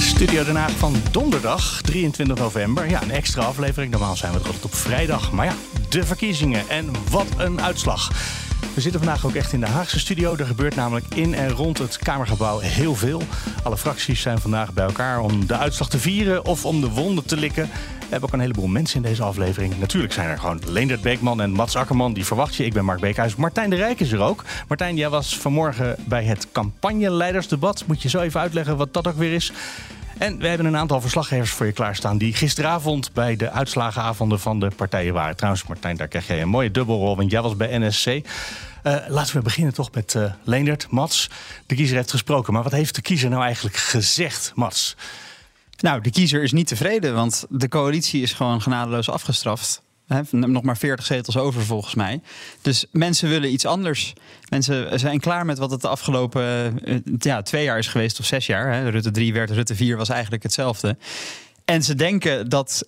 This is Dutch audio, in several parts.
Studio Den Haag van donderdag 23 november. Ja, een extra aflevering. Normaal zijn we er altijd op vrijdag. Maar ja, de verkiezingen. En wat een uitslag. We zitten vandaag ook echt in de Haagse studio. Er gebeurt namelijk in en rond het Kamergebouw heel veel. Alle fracties zijn vandaag bij elkaar om de uitslag te vieren of om de wonden te likken. We hebben ook een heleboel mensen in deze aflevering. Natuurlijk zijn er gewoon Leendert Beekman en Mats Akkerman. Die verwacht je. Ik ben Mark Beekhuis. Martijn de Rijk is er ook. Martijn, jij was vanmorgen bij het campagneleidersdebat. Moet je zo even uitleggen wat dat ook weer is? En we hebben een aantal verslaggevers voor je klaarstaan... die gisteravond bij de uitslagenavonden van de partijen waren. Trouwens, Martijn, daar krijg jij een mooie dubbelrol... want jij was bij NSC. Uh, laten we beginnen toch met uh, Leendert. Mats, de kiezer heeft gesproken. Maar wat heeft de kiezer nou eigenlijk gezegd, Mats? Nou, de kiezer is niet tevreden, want de coalitie is gewoon genadeloos afgestraft. He, nog maar 40 zetels over volgens mij. Dus mensen willen iets anders. Mensen zijn klaar met wat het de afgelopen ja, twee jaar is geweest, of zes jaar. Hè. Rutte 3 werd, Rutte 4 was eigenlijk hetzelfde. En ze denken dat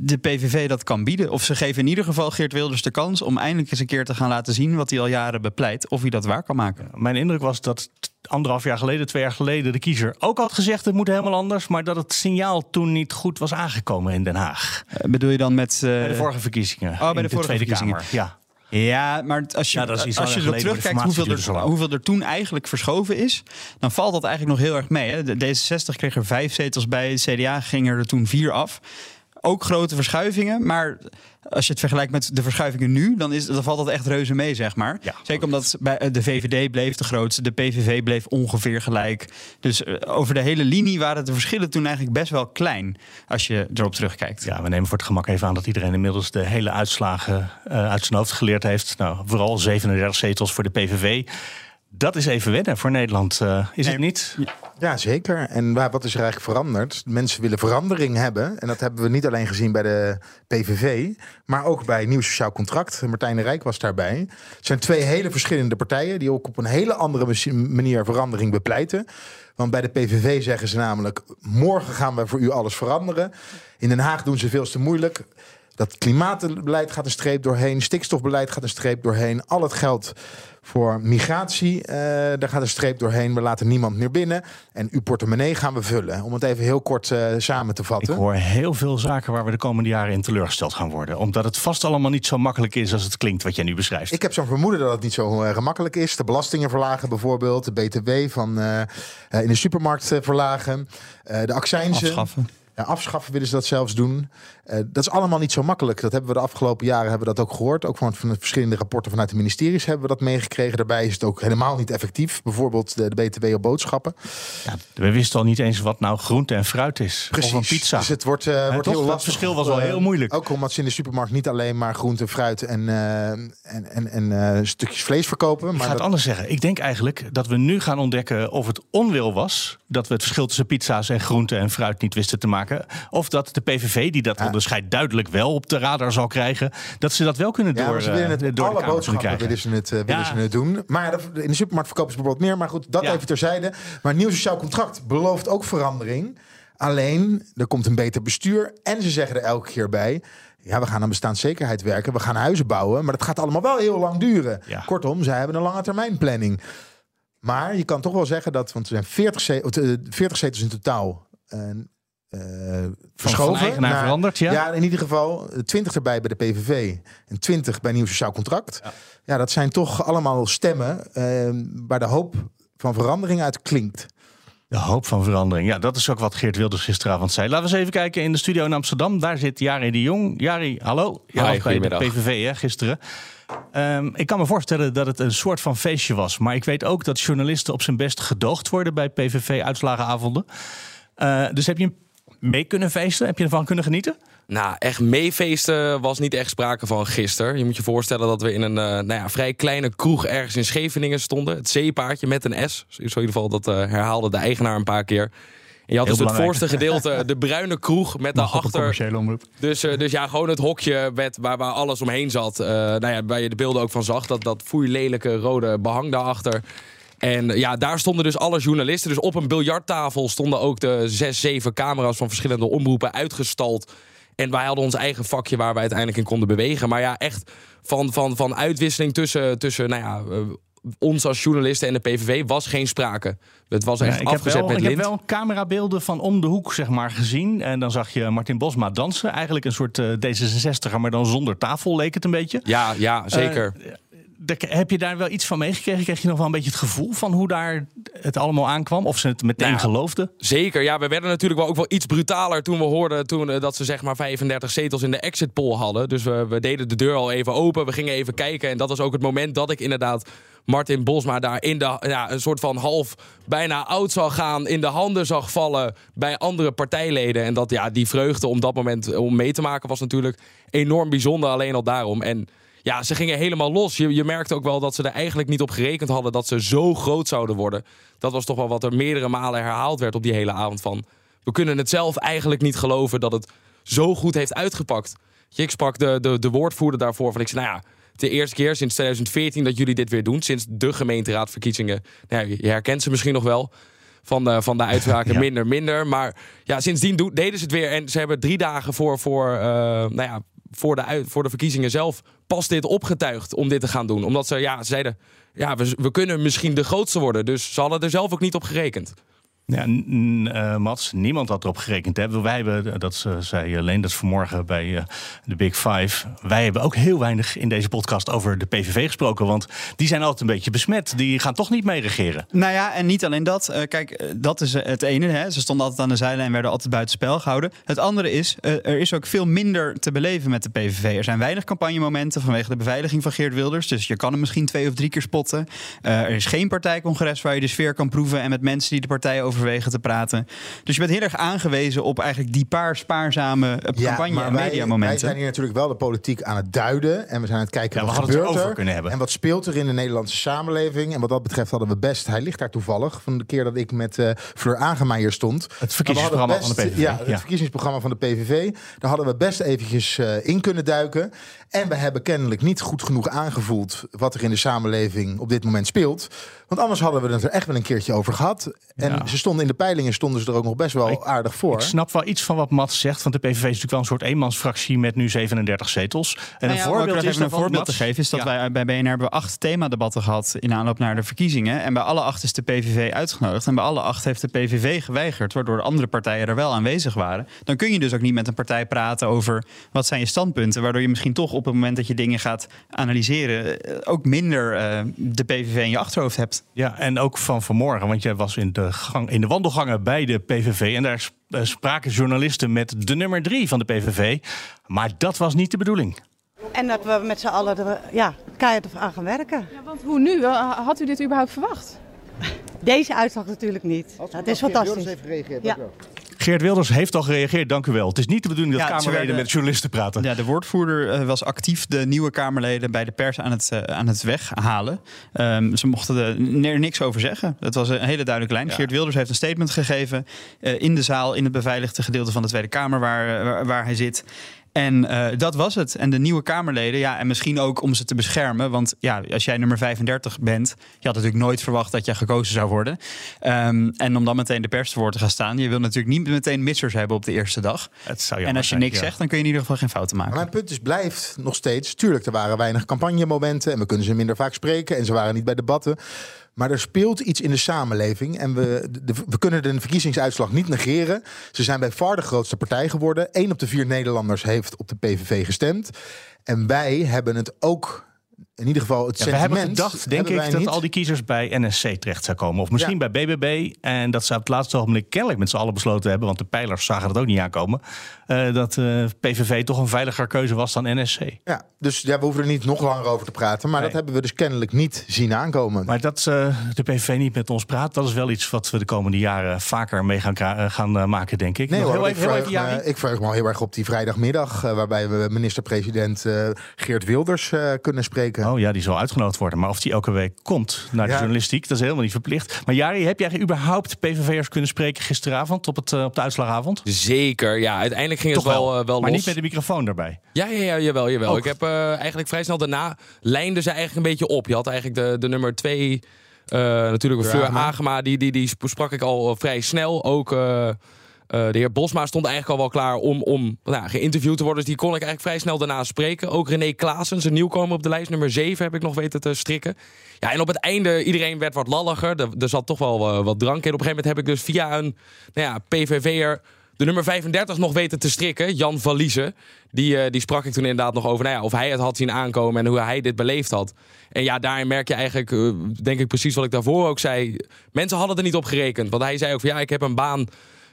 de PVV dat kan bieden. Of ze geven in ieder geval Geert Wilders de kans om eindelijk eens een keer te gaan laten zien wat hij al jaren bepleit. Of hij dat waar kan maken. Mijn indruk was dat anderhalf jaar geleden, twee jaar geleden, de kiezer ook had gezegd het moet helemaal anders. Maar dat het signaal toen niet goed was aangekomen in Den Haag. Uh, bedoel je dan met. Uh... Bij de vorige verkiezingen. Oh, bij de, de vorige Tweede verkiezingen. Kamer. Ja. Ja, maar als je, ja, als je erop terugkijkt hoeveel er, hoeveel er toen eigenlijk verschoven is, dan valt dat eigenlijk nog heel erg mee. Hè. De D66 kreeg er vijf zetels bij, de CDA ging er toen vier af. Ook grote verschuivingen, maar als je het vergelijkt met de verschuivingen nu, dan, is, dan valt dat echt reuze mee, zeg maar. Ja, Zeker omdat bij de VVD bleef de grootste, de PVV bleef ongeveer gelijk. Dus over de hele linie waren de verschillen toen eigenlijk best wel klein, als je erop terugkijkt. Ja, we nemen voor het gemak even aan dat iedereen inmiddels de hele uitslagen uh, uit zijn hoofd geleerd heeft. Nou, vooral 37 zetels voor de PVV. Dat is even wennen voor Nederland, uh, is nee, het niet? Ja, zeker. En wat is er eigenlijk veranderd? Mensen willen verandering hebben. En dat hebben we niet alleen gezien bij de PVV, maar ook bij Nieuw Sociaal Contract. Martijn de Rijk was daarbij. Het zijn twee hele verschillende partijen die ook op een hele andere manier verandering bepleiten. Want bij de PVV zeggen ze namelijk: morgen gaan we voor u alles veranderen. In Den Haag doen ze veel te moeilijk. Dat klimaatbeleid gaat een streep doorheen, stikstofbeleid gaat een streep doorheen. Al het geld voor migratie, uh, daar gaat een streep doorheen. We laten niemand meer binnen. En uw portemonnee gaan we vullen. Om het even heel kort uh, samen te vatten. Ik hoor heel veel zaken waar we de komende jaren in teleurgesteld gaan worden. Omdat het vast allemaal niet zo makkelijk is als het klinkt wat jij nu beschrijft. Ik heb zo'n vermoeden dat het niet zo uh, gemakkelijk is. De belastingen verlagen bijvoorbeeld. De BTW van in de supermarkt verlagen. de accijnzen. Afschaffen. Ja, afschaffen willen ze dat zelfs doen. Uh, dat is allemaal niet zo makkelijk. Dat hebben we de afgelopen jaren hebben we dat ook gehoord. Ook van, van de verschillende rapporten vanuit de ministeries hebben we dat meegekregen. Daarbij is het ook helemaal niet effectief. Bijvoorbeeld de, de BTW op boodschappen. Ja, we wisten al niet eens wat nou groente en fruit is. Precies. Of een pizza. Dus het wordt, uh, wordt heel lastig. Het verschil was wel heel moeilijk. Ook omdat ze in de supermarkt niet alleen maar groente, fruit en, en, en, en stukjes vlees verkopen. Maar Ik ga dat... het anders zeggen. Ik denk eigenlijk dat we nu gaan ontdekken of het onwil was. Dat we het verschil tussen pizza's en groente en fruit niet wisten te maken. Of dat de PVV, die dat ja. onderscheid duidelijk wel op de radar zal krijgen, dat ze dat wel kunnen ja, door, ze willen het, uh, door alle boodschappen willen ze het, uh, willen Ja. ze het doen. Maar in de supermarkt verkopen ze bijvoorbeeld meer. Maar goed, dat even terzijde. Maar nieuw sociaal contract belooft ook verandering. Alleen, er komt een beter bestuur. En ze zeggen er elke keer bij... Ja, we gaan aan bestaanszekerheid werken. We gaan huizen bouwen. Maar dat gaat allemaal wel heel lang duren. Ja. Kortom, zij hebben een lange termijn planning. Maar je kan toch wel zeggen dat... Want er zijn 40, ze- eh, 40 zetels in totaal... eh, eh, verschoven. van eigenaar naar- veranderd, ja? in ieder geval eh, 20 erbij bij de PVV en 20 bij Nieuw Sociaal Contract. Ja, dat zijn toch allemaal stemmen eh, waar de hoop van verandering uit klinkt. De hoop van verandering. Ja, dat is ook wat Geert Wilders gisteravond zei. Laten we eens even kijken in de studio in Amsterdam. Daar zit Jari de Jong. Jari, hallo. Was bij de. PVV hè, gisteren. Ehm, ik kan me voorstellen dat het een soort van feestje was. Maar ik weet ook dat journalisten op zijn best gedoogd worden bij PVV-uitslagenavonden. Eh, dus heb je mee kunnen feesten? Heb je ervan kunnen genieten? Nou, echt meefeesten was niet echt sprake van gisteren. Je moet je voorstellen dat we in een eh, nou ja, vrij kleine kroeg ergens in Scheveningen stonden. Het zeepaardje met een S. In ieder geval, dat eh, herhaalde de eigenaar een paar keer. En je had Heel dus het voorste gedeelte, de bruine kroeg met daarachter... omroep. Dus, eh, dus ja, gewoon het hokje met, waar, waar alles omheen zat. Nou ja, waar je de beelden ook van zag. Dat, dat foeilelijke rode behang daarachter. En eh, ja, daar stonden dus alle journalisten. Dus op een biljarttafel stonden ook de zes, zeven camera's van verschillende omroepen uitgestald. En wij hadden ons eigen vakje waar we uiteindelijk in konden bewegen. Maar ja, echt van, van, van uitwisseling tussen, tussen nou ja, eh, ons als journalisten en de PVV was geen sprake. Het was echt afgezet wel, met lint. Ik heb wel camerabeelden van om de hoek zeg maar, gezien. En dan zag je Martin Bosma dansen. Eigenlijk een soort uh, D66er, maar dan zonder tafel leek het een beetje. Ja, ja zeker. Uh, heb je daar wel iets van meegekregen? Kreeg je nog wel een beetje het gevoel van hoe daar het allemaal aankwam? Of ze het meteen nou, geloofden? Zeker, ja. We werden natuurlijk wel ook wel iets brutaler toen we hoorden toen, uh, dat ze zeg maar 35 zetels in de exit poll hadden. Dus we, we deden de deur al even open. We gingen even kijken. En dat was ook het moment dat ik inderdaad Martin Bosma daar in de, ja, een soort van half bijna oud zag gaan. In de handen zag vallen bij andere partijleden. En dat ja, die vreugde om dat moment om mee te maken was natuurlijk enorm bijzonder. Alleen al daarom. En ja, ze gingen helemaal los. Je, je merkte ook wel dat ze er eigenlijk niet op gerekend hadden dat ze zo groot zouden worden. Dat was toch wel wat er meerdere malen herhaald werd op die hele avond van. We kunnen het zelf eigenlijk niet geloven dat het zo goed heeft uitgepakt. Ik sprak de, de, de woordvoerder daarvoor van ik zei, nou ja, de eerste keer sinds 2014 dat jullie dit weer doen. Sinds de gemeenteraadverkiezingen. Nou, je herkent ze misschien nog wel. Van de, van de uitspraken minder, minder. Maar ja, sindsdien deden ze het weer. En ze hebben drie dagen voor, voor, uh, nou ja, voor, de, voor de verkiezingen zelf pas dit opgetuigd om dit te gaan doen. Omdat ze, ja, ze zeiden, ja, we, we kunnen misschien de grootste worden. Dus ze hadden er zelf ook niet op gerekend. Ja, uh, Mats, niemand had erop gerekend. Hè? Wij hebben, dat zei alleen dat vanmorgen bij de Big Five. Wij hebben ook heel weinig in deze podcast over de PVV gesproken. Want die zijn altijd een beetje besmet. Die gaan toch niet mee regeren. Nou ja, en niet alleen dat. Kijk, dat is het ene. Hè? Ze stonden altijd aan de zijlijn en werden altijd buitenspel gehouden. Het andere is, er is ook veel minder te beleven met de PVV. Er zijn weinig campagnemomenten vanwege de beveiliging van Geert Wilders. Dus je kan hem misschien twee of drie keer spotten. er is geen partijcongres waar je de sfeer kan proeven. En met mensen die de partij over overwegen te praten. Dus je bent heel erg aangewezen op eigenlijk die paar spaarzame ja, campagne- en mediamomenten. Wij zijn hier natuurlijk wel de politiek aan het duiden. En we zijn aan het kijken ja, wat gebeurt er over kunnen hebben. En wat speelt er in de Nederlandse samenleving. En wat dat betreft hadden we best... Hij ligt daar toevallig. Van de keer dat ik met uh, Fleur Agema hier stond. Het verkiezingsprogramma best, van de PVV. Ja, het verkiezingsprogramma van de PVV. Daar hadden we best eventjes uh, in kunnen duiken. En we hebben kennelijk niet goed genoeg aangevoeld... wat er in de samenleving op dit moment speelt. Want anders hadden we het er echt wel een keertje over gehad. En ja. ze stonden in de peilingen stonden ze er ook nog best wel ik, aardig voor. Ik snap wel iets van wat Mats zegt. Want de PVV is natuurlijk wel een soort eenmansfractie met nu 37 zetels. En nou een voorbeeld, is een voorbeeld te geven is dat wij bij BNR hebben we acht themadebatten gehad in aanloop naar de verkiezingen. En bij alle acht is de PVV uitgenodigd. En bij alle acht heeft de PVV geweigerd, waardoor de andere partijen er wel aanwezig waren. Dan kun je dus ook niet met een partij praten over wat zijn je standpunten. Waardoor je misschien toch op het moment dat je dingen gaat analyseren, ook minder uh, de PVV in je achterhoofd hebt. Ja, en ook van vanmorgen, want jij was in de, gang, in de wandelgangen bij de PVV. En daar spraken journalisten met de nummer drie van de PVV. Maar dat was niet de bedoeling. En dat we met z'n allen er, ja, keihard aan gaan werken. Ja, want hoe nu? Had u dit überhaupt verwacht? Deze uitslag natuurlijk niet. Het is fantastisch. Heeft gereageerd, ja. Geert Wilders heeft al gereageerd, dank u wel. Het is niet de bedoeling dat ja, Kamerleden werden, met journalisten praten. Ja, de woordvoerder uh, was actief de nieuwe Kamerleden bij de pers aan het, uh, aan het weghalen. Um, ze mochten er niks over zeggen. Dat was een hele duidelijke lijn. Ja. Geert Wilders heeft een statement gegeven uh, in de zaal, in het beveiligde gedeelte van de Tweede Kamer waar, waar, waar hij zit. En uh, dat was het. En de nieuwe Kamerleden, ja, en misschien ook om ze te beschermen. Want ja, als jij nummer 35 bent, je had natuurlijk nooit verwacht dat je gekozen zou worden. Um, en om dan meteen de pers te woord te gaan staan. Je wil natuurlijk niet meteen missers hebben op de eerste dag. en als je niks zijn, zegt, dan kun je in ieder geval geen fouten maken. Maar mijn punt is, blijft nog steeds. Tuurlijk, er waren weinig campagnemomenten en we kunnen ze minder vaak spreken. En ze waren niet bij debatten. Maar er speelt iets in de samenleving. En we, we kunnen de verkiezingsuitslag niet negeren. Ze zijn bij far de grootste partij geworden. Eén op de vier Nederlanders heeft op de PVV gestemd. En wij hebben het ook in ieder geval het ja, sentiment... We hebben gedacht, denk ik, dat al die kiezers bij NSC terecht zou komen. Of misschien ja. bij BBB. En dat ze op het laatste ogenblik kennelijk met z'n allen besloten hebben... want de pijlers zagen dat ook niet aankomen... Uh, dat uh, PVV toch een veiliger keuze was dan NSC. Ja, dus ja, we hoeven er niet nog langer over te praten. Maar nee. dat hebben we dus kennelijk niet zien aankomen. Maar dat uh, de PVV niet met ons praat... dat is wel iets wat we de komende jaren vaker mee gaan, gaan maken, denk ik. Nee, hoor, heel even, ik, heel even, ik verheug me al heel erg op die vrijdagmiddag... waarbij we minister-president Geert Wilders kunnen spreken. Oh ja, die zal uitgenodigd worden. Maar of die elke week komt naar de ja. journalistiek, dat is helemaal niet verplicht. Maar Jari, heb jij überhaupt PVV'ers kunnen spreken gisteravond op, het, uh, op de uitslagavond? Zeker, ja. Uiteindelijk ging Toch het wel, wel, uh, wel Maar los. niet met de microfoon daarbij? Ja, ja, ja jawel, jawel. Ook. Ik heb uh, eigenlijk vrij snel daarna lijnde ze eigenlijk een beetje op. Je had eigenlijk de, de nummer twee, natuurlijk Fleur Agema, die, die, die sprak ik al vrij snel. Ook... de heer Bosma stond eigenlijk al wel klaar om, om nou, geïnterviewd te worden. Dus die kon ik eigenlijk vrij snel daarna spreken. Ook René Klaassen, zijn nieuwkomer op de lijst, nummer 7, heb ik nog weten te strikken. Ja, en op het einde, iedereen werd wat lalliger. Er, zat toch wel wat drank in. Op een gegeven moment heb ik dus via een nou ja, PVV'er de nummer 35 nog weten te strikken, Jan Valise. Die, uh, die sprak ik toen inderdaad nog over nou ja, of hij het had zien aankomen en hoe hij dit beleefd had. En ja, daarin merk je eigenlijk, denk ik precies wat ik daarvoor ook zei. Mensen hadden er niet op gerekend. Want hij zei ook van ja, ik heb een baan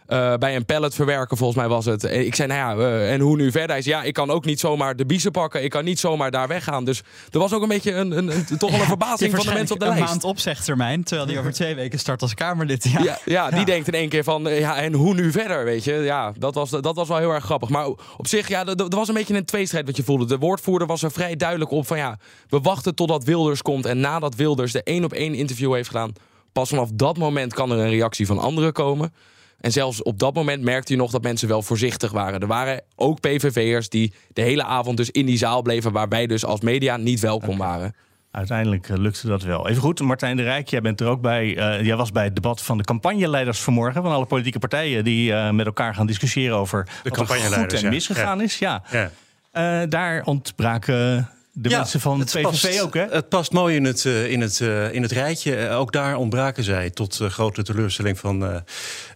uh, bij een palletverwerker, volgens mij was het. Ik zei, nou ja, uh, en hoe nu verder? Hij zei, ja, ik kan ook niet zomaar de biezen pakken. Ik kan niet zomaar daar weggaan. Dus er was ook een beetje een, een, een toch wel een verbazing van de mensen op de een lijst. een maand opzegtermijn, terwijl die over twee weken start als Kamerlid. Ja, ja, ja die denkt in één keer van, ja, en hoe nu verder, weet je? Ja, dat was, dat was wel heel erg grappig. Maar op zich, ja, er was een beetje een tweestrijd wat je voelde. De woordvoerder was er vrij duidelijk op van, ja, we wachten totdat Wilders komt. En nadat Wilders de één op één interview heeft gedaan, pas vanaf dat moment kan er een reactie van anderen komen. En zelfs op dat moment merkte je nog dat mensen wel voorzichtig waren. Er waren ook PVV'ers die de hele avond dus in die zaal bleven... waar wij dus als media niet welkom waren. Uiteindelijk eh, lukte dat wel. Even goed, Martijn de Rijk, jij bent er ook bij. Uh, jij was bij het debat van de campagneleiders vanmorgen... van alle politieke partijen die uh, met elkaar gaan discussiëren... over de wat er goed en misgegaan ja. is. Ja. ja. Uh, daar ontbraken de mensen van het PVV past, ook, hè? Het past mooi in het, uh, in het, uh, in het rijtje. Uh, ook daar ontbraken zij tot grote teleurstelling van,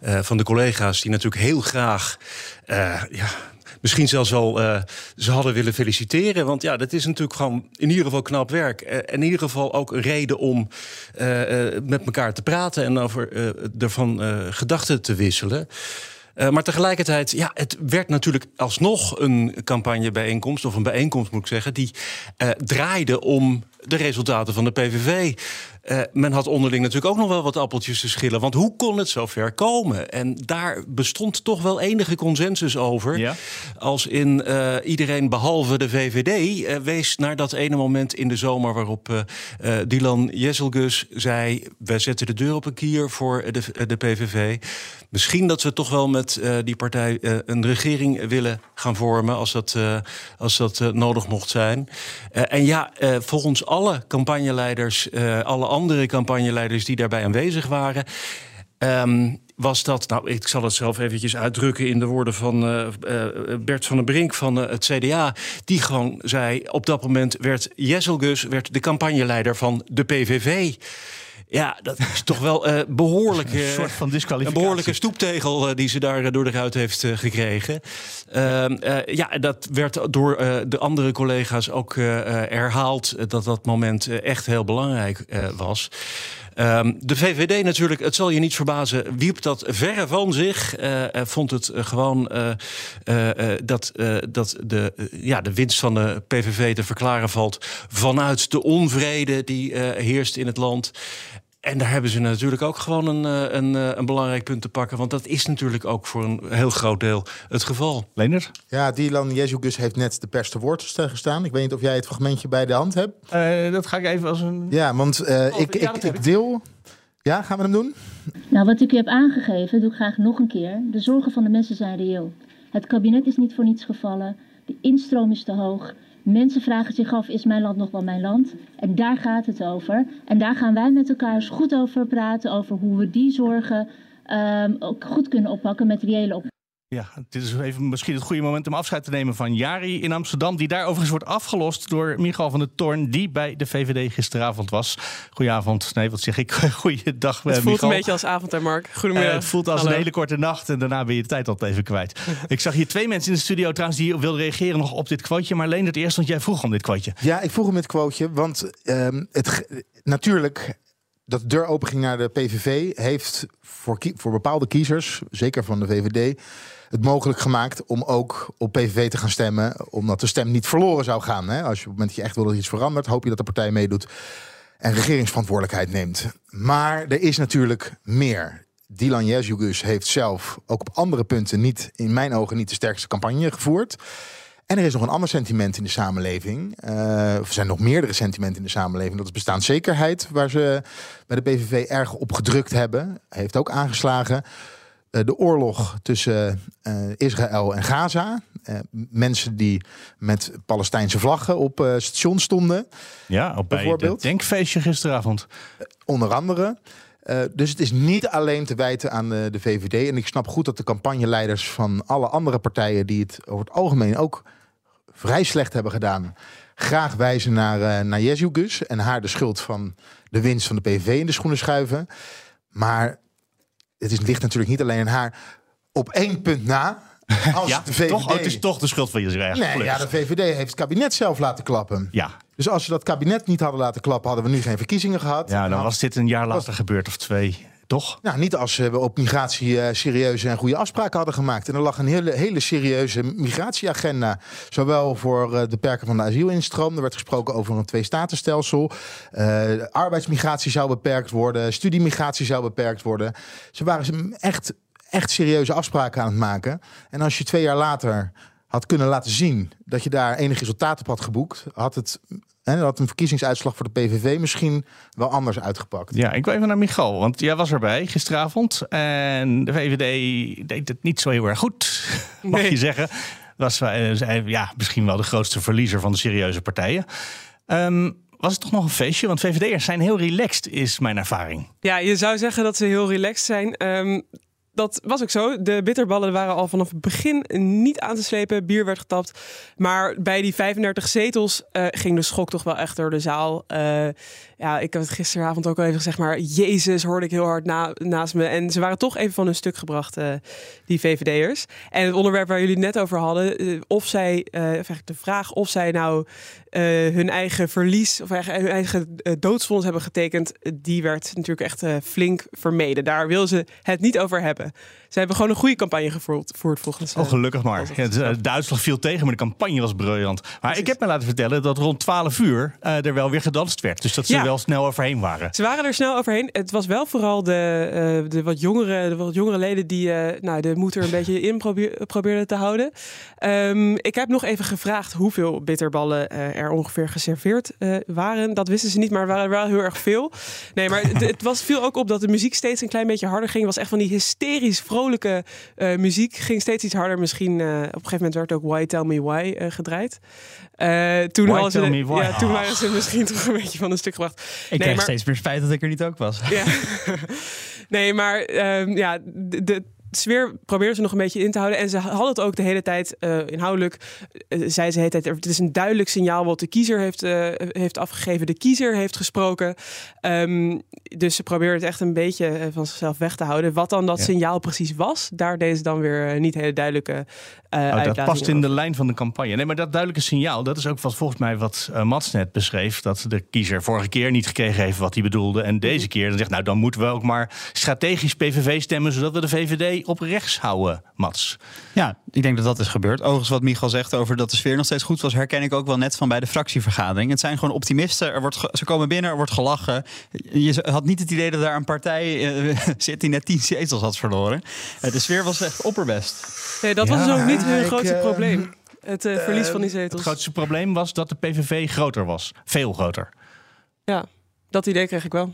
van de collega's... die natuurlijk heel graag... ja, misschien zelfs wel ze hadden willen feliciteren. Want ja, dat is natuurlijk gewoon in ieder geval knap werk. en in ieder geval ook een reden om met elkaar te praten... en over ervan gedachten te wisselen... Uh, maar tegelijkertijd, ja, het werd natuurlijk alsnog een campagnebijeenkomst, of een bijeenkomst moet ik zeggen, die uh, draaide om de resultaten van de PVV. Uh, men had onderling natuurlijk ook nog wel wat appeltjes te schillen. Want hoe kon het zo ver komen? En daar bestond toch wel enige consensus over. Ja. Als in uh, iedereen behalve de VVD uh, wees naar dat ene moment in de zomer... waarop Dylan Jesselgus zei... wij zetten de deur op een kier voor de, de PVV. Misschien dat we toch wel met die partij een regering willen gaan vormen... als dat, als dat nodig mocht zijn. en ja, volgens alle campagneleiders... alle andere campagneleiders die daarbij aanwezig waren. Um, was dat, nou, ik zal het zelf eventjes uitdrukken in de woorden van uh, uh, Bert van den Brink van uh, het CDA. Die gewoon zei: op dat moment werd Jesselgus werd de campagneleider van de PVV. Ja, dat is toch wel uh, behoorlijk, een soort van disqualificatie. Een behoorlijke stoeptegel uh, die ze daar door de ruit heeft gekregen. Ehm, ja, dat werd door de andere collega's ook herhaald dat dat moment echt heel belangrijk was. Um, de VVD natuurlijk, het zal je niet verbazen, wierp dat verre van zich. Uh, vond het gewoon uh, uh, dat, dat de, ja, de winst van de PVV te verklaren valt vanuit de onvrede die heerst in het land. En daar hebben ze natuurlijk ook gewoon een, een, een, belangrijk punt te pakken. Want dat is natuurlijk ook voor een heel groot deel het geval. Leonard? Ja, Dylan Jezus heeft net de pers te woord gestaan. Ik weet niet of jij het fragmentje bij de hand hebt. Uh, dat ga ik even als een... Ja, want uh, oh, ik, ja, ik, ik deel... Ja, gaan we hem doen? Nou, wat ik u heb aangegeven, doe ik graag nog een keer. De zorgen van de mensen zijn reëel. Het kabinet is niet voor niets gevallen. De instroom is te hoog. Mensen vragen zich af, is mijn land nog wel mijn land? En daar gaat het over. En daar gaan wij met elkaar eens goed over praten, over hoe we die zorgen um, ook goed kunnen oppakken met reële op. Ja, dit is even misschien het goede moment om afscheid te nemen van Jari in Amsterdam. Die daar overigens wordt afgelost door Michael van der Toorn, die bij de VVD gisteravond was. Goedenavond. Nee, wat zeg ik? Goeiedag, Het voelt een beetje als avond, hè Mark? Goedemiddag. Uh, het voelt als een hele korte nacht en daarna ben je de tijd al even kwijt. ik zag hier twee mensen in de studio trouwens die wilden reageren nog op dit quoteje. Maar alleen het eerst, want jij vroeg om dit quoteje. Ja, ik vroeg om dit quoteje, want um, het, natuurlijk dat de deur open ging naar de PVV heeft voor, voor bepaalde kiezers, zeker van de VVD het mogelijk gemaakt om ook op PVV te gaan stemmen. Omdat de stem niet verloren zou gaan. Hè? Als je op het moment dat je echt wil dat iets verandert, hoop je dat de partij meedoet en regeringsverantwoordelijkheid neemt. Maar er is natuurlijk meer. Dylan Jezugus heeft zelf ook op andere punten niet, in mijn ogen, niet de sterkste campagne gevoerd. En er is nog een ander sentiment in de samenleving. Uh, er zijn nog meerdere sentimenten in de samenleving. Dat is bestaanszekerheid, waar ze bij de PVV erg op gedrukt hebben. Heeft ook aangeslagen. Eh, de oorlog tussen uh, Israël en Gaza. Mensen die met Palestijnse vlaggen op uh, station stonden. Ja, op bijvoorbeeld. denkfeestje gisteravond. onder andere. Uh, dus het is niet alleen te wijten aan de, de, VVD. En ik snap goed dat de campagneleiders van alle andere partijen... die het over het algemeen ook vrij slecht hebben gedaan... graag wijzen naar, uh, naar Jezus en haar de schuld van de winst van de PVV in de schoenen schuiven. Maar het is, ligt natuurlijk niet alleen aan haar. Op één punt na als ja, de VVD... toch, oh, het is toch de schuld van Israël. Nee, ja, de VVD heeft het kabinet zelf laten klappen. Ja. Dus als ze dat kabinet niet hadden laten klappen, hadden we nu geen verkiezingen gehad. Ja, dan was dit een jaar later gebeurd of twee. Toch? Nou, niet als we op migratie uh, serieuze en goede afspraken hadden gemaakt. En er lag een hele, hele serieuze migratieagenda. Zowel voor uh, de perken van de asielinstroom. Er werd gesproken over een twee-statenstelsel. Uh, arbeidsmigratie zou beperkt worden. Studiemigratie zou beperkt worden. Ze waren echt echt serieuze afspraken aan het maken. En als je twee jaar later had kunnen laten zien dat je daar enig resultaat op had geboekt, had het en had een verkiezingsuitslag voor de PVV misschien wel anders uitgepakt. Ja, ik wil even naar Michal, want jij was erbij gisteravond. En de VVD deed het niet zo heel erg goed, mag je zeggen. Was uh, ja, misschien wel de grootste verliezer van de serieuze partijen. Um, was het toch nog een feestje? Want VVD'ers zijn heel relaxed, is mijn ervaring. Ja, je zou zeggen dat ze heel relaxed zijn. Um, dat was ook zo. De bitterballen waren al vanaf het begin niet aan te slepen. Bier werd getapt. Maar bij die 35 zetels uh, ging de schok toch wel echt door de zaal. Uh, ja, ik heb het gisteravond ook al even gezegd, maar Jezus hoorde ik heel hard na, naast me. En ze waren toch even van hun stuk gebracht, uh, die VVD'ers. En het onderwerp waar jullie net over hadden, of zij, de vraag of zij nou hun eigen verlies of eigen, hun eigen doodsvonnis hebben getekend, die werd natuurlijk echt flink vermeden. Daar wil ze het niet over hebben. Ze hebben gewoon een goede campagne gevoerd, volgens Oh, gelukkig maar. Ja, de, uitslag viel tegen, maar de campagne was briljant. Maar ik heb me laten vertellen dat rond 12 uur uh, er wel weer gedanst werd. Dus dat ze wel snel overheen waren. Ze waren er snel overheen. Het was wel vooral de, uh, de, wat, jongere, de wat jongere leden die uh, nou, de moed er een beetje in probeer, probeerden te houden. Um, ik heb nog even gevraagd hoeveel bitterballen er ongeveer geserveerd waren. Dat wisten ze niet, maar er waren wel heel erg veel. Nee, maar het was viel ook op dat de muziek steeds een klein beetje harder ging. Het was echt van die hysterisch vrolijke muziek. Ging steeds iets harder. Misschien op een gegeven moment werd ook Why Tell Me Why gedraaid. toen, Why ze. Ja, toen waren ze misschien toch een beetje van een stuk gebracht. Ik nee, kreeg maar, steeds meer spijt dat ik er niet ook was. Ja. nee, maar ehm, ja, de, de sfeer probeerden ze nog een beetje in te houden. En ze hadden het ook de hele tijd uh, inhoudelijk. Uh, zei ze de hele tijd: het is een duidelijk signaal wat de kiezer heeft, uh, heeft afgegeven. De kiezer heeft gesproken. Um, dus ze probeerden het echt een beetje van zichzelf weg te houden. Wat dan dat ja. signaal precies was, daar deed ze dan weer niet hele duidelijke oh, Dat past in de lijn van de campagne. Nee, maar dat duidelijke signaal, dat is ook wat volgens mij wat Mats net beschreef. Dat de kiezer vorige keer niet gekregen heeft wat hij bedoelde. En deze mhm. keer dan zegt: Nou, dan moeten we ook maar strategisch PVV stemmen, zodat we de VVD op rechts houden, Mats. Ja, ik denk dat dat is gebeurd. Overigens, wat Michal zegt over dat de sfeer nog steeds goed was, herken ik ook wel net van bij de fractievergadering. Het zijn gewoon optimisten. Er wordt ze komen binnen, er wordt gelachen. Je had niet het idee dat daar een partij uh, zit die net tien zetels had verloren. Uh, de sfeer was echt opperbest. Nee, dat was dus ook niet hun grootste uh, probleem. Het uh, verlies van die zetels. Het grootste probleem was dat de PVV groter was. Veel groter. Ja, dat idee kreeg ik wel.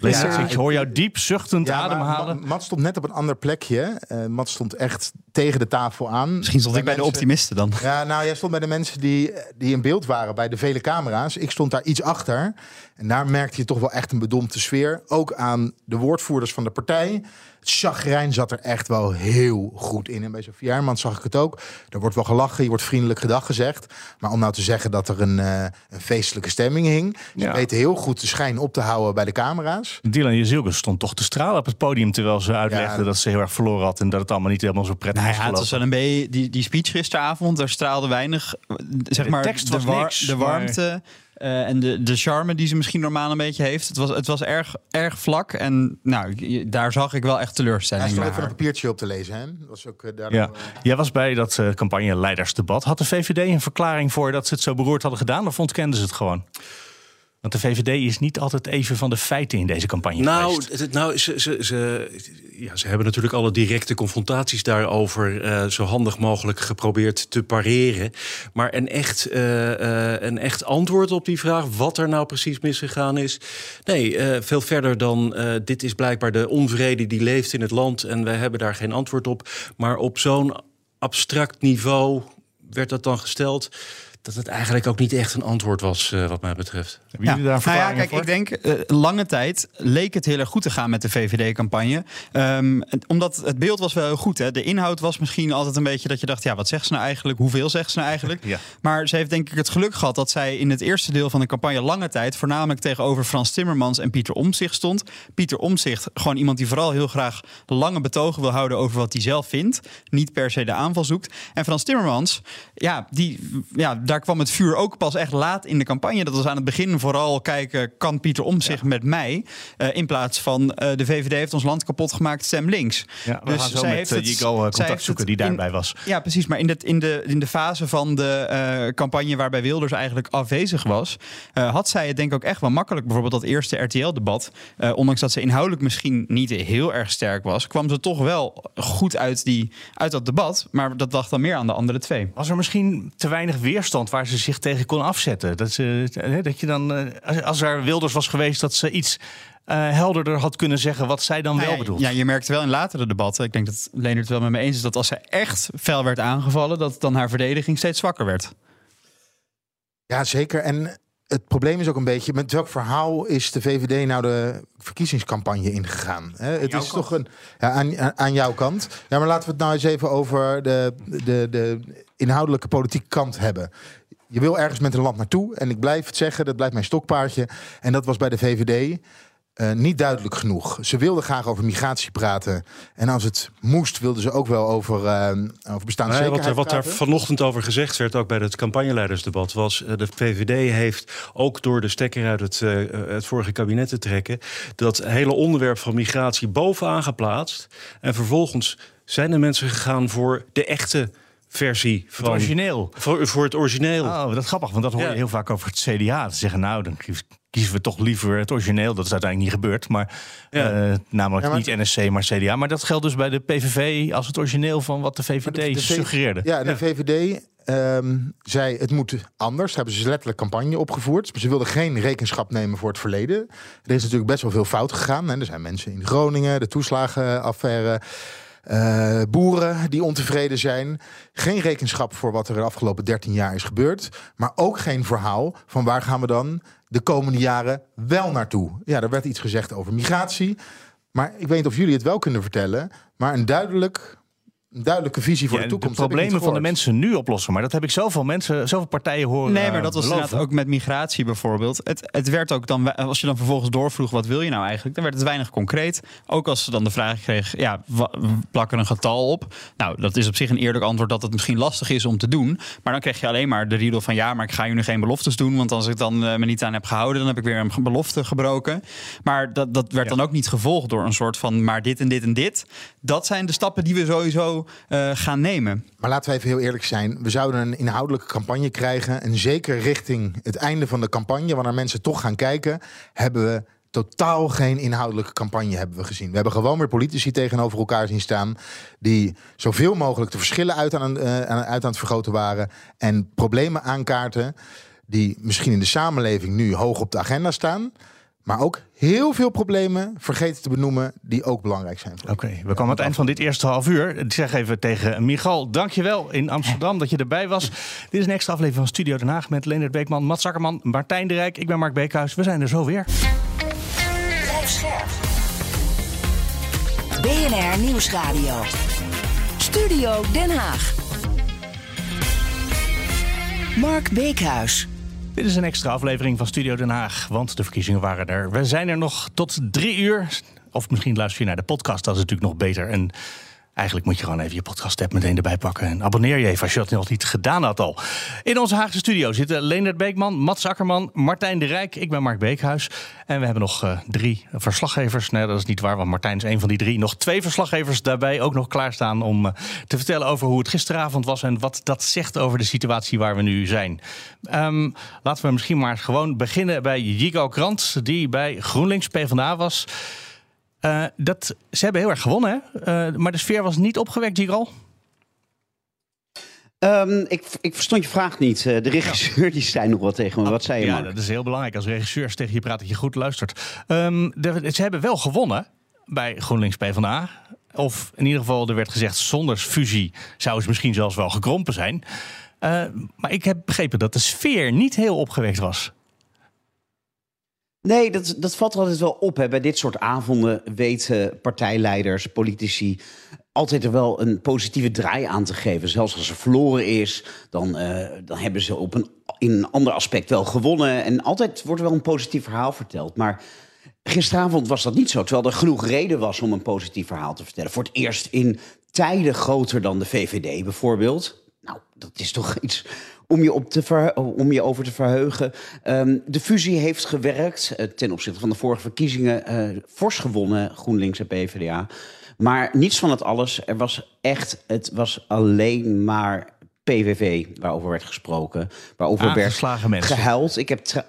Ja, ik hoor jou diep zuchtend ja, ademhalen. Mat stond net op een ander plekje. Uh, Mat stond echt tegen de tafel aan. Misschien stond ik bij de optimisten dan. Ja, nou, jij stond bij de mensen die, die in beeld waren, bij de vele camera's. Ik stond daar iets achter. En daar merkte je toch wel echt een bedompte sfeer. Ook aan de woordvoerders van de partij. Het chagrijn zat er echt wel heel goed in. En bij Sofie Hermans zag ik het ook. Er wordt wel gelachen, je wordt vriendelijk gedag gezegd. Maar om nou te zeggen dat er een, uh, een feestelijke stemming hing. Ze ja. weten heel goed de schijn op te houden bij de camera's. Dylan Jezilke stond toch te stralen op het podium... terwijl ze uitlegde ja. dat ze heel erg verloren had... en dat het allemaal niet helemaal zo prettig nou, was ja, Het was wel een beetje... Die, die speech gisteravond, daar straalde weinig... zeg de maar, tekst was de, war, niks, de warmte... Maar... Uh, en de, de charme die ze misschien normaal een beetje heeft. Het was, het was erg, erg vlak. En nou, daar zag ik wel echt teleurstelling. Hij stond even een papiertje op te lezen. Hè? Dat was ook, uh, daardoor, ja. Jij was bij dat uh, campagneleidersdebat. Had de VVD een verklaring voor dat ze het zo beroerd hadden gedaan? Of ontkenden ze het gewoon? Want de VVD is niet altijd even van de feiten in deze campagne nou, nou ze, ze, ze, ja, ze hebben natuurlijk alle directe confrontaties daarover... Uh, zo handig mogelijk geprobeerd te pareren. Maar een echt, uh, uh, een echt antwoord op die vraag... wat er nou precies misgegaan is... nee, veel verder dan dit is blijkbaar de onvrede die leeft in het land... en wij hebben daar geen antwoord op. Maar op zo'n abstract niveau werd dat dan gesteld dat het eigenlijk ook niet echt een antwoord was, uh, wat mij betreft. Hebben jullie daar nou ja, kijk, ik denk uh, lange tijd leek het heel erg goed te gaan met de VVD-campagne. Um, omdat het beeld was wel heel goed. Hè? De inhoud was misschien altijd een beetje dat je dacht, ja, wat zegt ze nou eigenlijk? Hoeveel zegt ze nou eigenlijk? ja. Maar ze heeft denk ik het geluk gehad dat zij in het eerste deel van de campagne lange tijd voornamelijk tegenover Frans Timmermans en Pieter Omzicht stond. Pieter Omzicht, gewoon iemand die vooral heel graag lange betogen wil houden over wat hij zelf vindt. Niet per se de aanval zoekt. En Frans Timmermans, ja, die, ja, daar kwam het vuur ook pas echt laat in de campagne. Dat was aan het begin vooral kijken, kan Pieter Omzicht ja. met mij? Uh, in plaats van uh, de VVD heeft ons land kapot gemaakt, stem links. Ja, we dus gaan zo zij met heeft uh, contact zoeken die daarbij was. Ja, precies. Maar in de, in de, in de fase van de campagne waarbij Wilders eigenlijk afwezig was, had zij het denk ik ook echt wel makkelijk. Bijvoorbeeld dat eerste RTL-debat, ondanks dat ze inhoudelijk misschien niet heel erg sterk was, kwam ze toch wel goed uit, die, uit dat debat. Maar dat dacht dan meer aan de andere twee. Was er misschien te weinig weerstand waar ze zich tegen kon afzetten? Dat, ze, dat je dan, als er Wilders was geweest, dat ze iets uh, helderder had kunnen zeggen wat zij dan nou wel bedoelt. Ja, je merkte wel in latere debatten, ik denk dat Leonard het wel met me eens is, dat als ze echt fel werd aangevallen, dat dan haar verdediging steeds zwakker werd. Ja, zeker. En het probleem is ook een beetje, met welk verhaal is de VVD nou de verkiezingscampagne ingegaan? Hè? Het is toch een ja, aan, aan jouw kant. Ja, maar laten we het nou eens even over de, de, de inhoudelijke politieke kant hebben. Je wil ergens met een land naartoe. En ik blijf het zeggen, dat blijft mijn stokpaardje. En dat was bij de VVD. Uh, niet duidelijk genoeg. Ze wilden graag over migratie praten. En als het moest, wilden ze ook wel over, uh, over bestaanszekerheid nee, wat, wat daar vanochtend over gezegd werd, ook bij het campagneleidersdebat, was uh, de VVD heeft ook door de stekker uit het, het vorige kabinet te trekken, dat hele onderwerp van migratie bovenaan geplaatst. En vervolgens zijn de mensen gegaan voor de echte versie van... Het origineel. Voor, voor het origineel. Oh, dat is grappig, want dat hoor je heel vaak over het CDA. Te zeggen, nou, dan kiezen we toch liever het origineel. Dat is uiteindelijk niet gebeurd, maar ja. uh, namelijk niet NSC, maar CDA. Maar dat geldt dus bij de PVV als het origineel van wat de VVD suggereerde. Ja, de VVD um, zei het moet anders. Hebben ze letterlijk campagne opgevoerd. Maar ze wilden geen rekenschap nemen voor het verleden. Er is natuurlijk best wel veel fout gegaan. Hè. Er zijn mensen in Groningen, de toeslagenaffaire... Uh, boeren die ontevreden zijn. Geen rekenschap voor wat er de afgelopen 13 jaar is gebeurd. Maar ook geen verhaal van waar gaan we dan de komende jaren wel naartoe. Ja, er werd iets gezegd over migratie. Maar ik weet niet of jullie het wel kunnen vertellen. Maar een duidelijk een duidelijke visie voor de toekomst. De problemen van de mensen nu oplossen. Maar dat heb ik zoveel mensen, zoveel partijen horen. Nee, maar dat was inderdaad ook met migratie bijvoorbeeld. Het, het werd ook dan, als je dan vervolgens doorvroeg, wat wil je nou eigenlijk? Dan werd het weinig concreet. Ook als ze dan de vraag kreeg, ja, plak er een getal op. Nou, dat is op zich een eerlijk antwoord dat het misschien lastig is om te doen. Maar dan krijg je alleen maar de riedel van, ja, maar ik ga je nu geen beloftes doen. Want als ik dan uh, me niet aan heb gehouden, dan heb ik weer een belofte gebroken. Maar dat, dat werd dan ook niet gevolgd door een soort van, maar dit en dit en dit. Dat zijn de stappen die we sowieso uh, gaan nemen. Maar laten we even heel eerlijk zijn. We zouden een inhoudelijke campagne krijgen. En zeker richting het einde van de campagne, wanneer mensen toch gaan kijken, hebben we totaal geen inhoudelijke campagne hebben we gezien. We hebben gewoon weer politici tegenover elkaar zien staan... die zoveel mogelijk de verschillen uit aan, uh, uit aan het vergroten waren... en problemen aankaarten die misschien in de samenleving nu hoog op de agenda staan... Maar ook heel veel problemen vergeten te benoemen die ook belangrijk zijn. Oké, we komen aan het eind van dit eerste half uur. Ik zeg even tegen Michal, dankjewel in Amsterdam dat je erbij was. Dit is een extra aflevering van Studio Den Haag met Leonard Beekman, Mats Zakkerman, Martijn de Rijk. Ik ben Mark Beekhuis. We zijn er zo weer. BNR Nieuwsradio. Studio Den Haag. Mark Beekhuis. Dit is een extra aflevering van Studio Den Haag, want de verkiezingen waren er. We zijn er nog tot drie uur. Of misschien luister je naar de podcast, dat is natuurlijk nog beter. En Eigenlijk moet je gewoon even je podcast-app meteen erbij pakken. En abonneer je even als je dat nog niet gedaan had al. In onze Haagse studio zitten Leendert Beekman, Mats Akkerman, Martijn de Rijk. Ik ben Mark Beekhuis. En we hebben nog uh, drie verslaggevers. Nee, dat is niet waar, want Martijn is een van die drie. Nog twee verslaggevers daarbij ook nog klaarstaan om uh, te vertellen over hoe het gisteravond was. En wat dat zegt over de situatie waar we nu zijn. Um, laten we misschien maar gewoon beginnen bij Jigo Krant, die bij GroenLinks PvdA was. Uh, dat, ze hebben heel erg gewonnen, hè? Uh, maar de sfeer was niet opgewekt, Giral? Um, ik, ik verstond je vraag niet. Uh, de regisseur die zei nog wat tegen me. Wat zei je, Ja, dat is heel belangrijk als regisseurs tegen je praat dat je goed luistert. Um, de, ze hebben wel gewonnen bij GroenLinks PvdA. Of in ieder geval, er werd gezegd, zonder fusie zou ze misschien zelfs wel gekrompen zijn. maar ik heb begrepen dat de sfeer niet heel opgewekt was. Nee, dat, dat valt altijd wel op. Hè. Bij dit soort avonden weten partijleiders, politici altijd er wel een positieve draai aan te geven. Zelfs als er verloren is, dan, uh, dan hebben ze op een, in een ander aspect wel gewonnen. En altijd wordt er wel een positief verhaal verteld. Maar gisteravond was dat niet zo. Terwijl er genoeg reden was om een positief verhaal te vertellen. Voor het eerst in tijden groter dan de VVD bijvoorbeeld. Dat is toch iets om je, op te om je over te verheugen. Um, de fusie heeft gewerkt uh, ten opzichte van de vorige verkiezingen. Uh, fors gewonnen, GroenLinks en PvdA. Maar niets van het alles. Er was echt, het was alleen maar PVV waarover werd gesproken. Waarover werd mensen. gehuild. Ik heb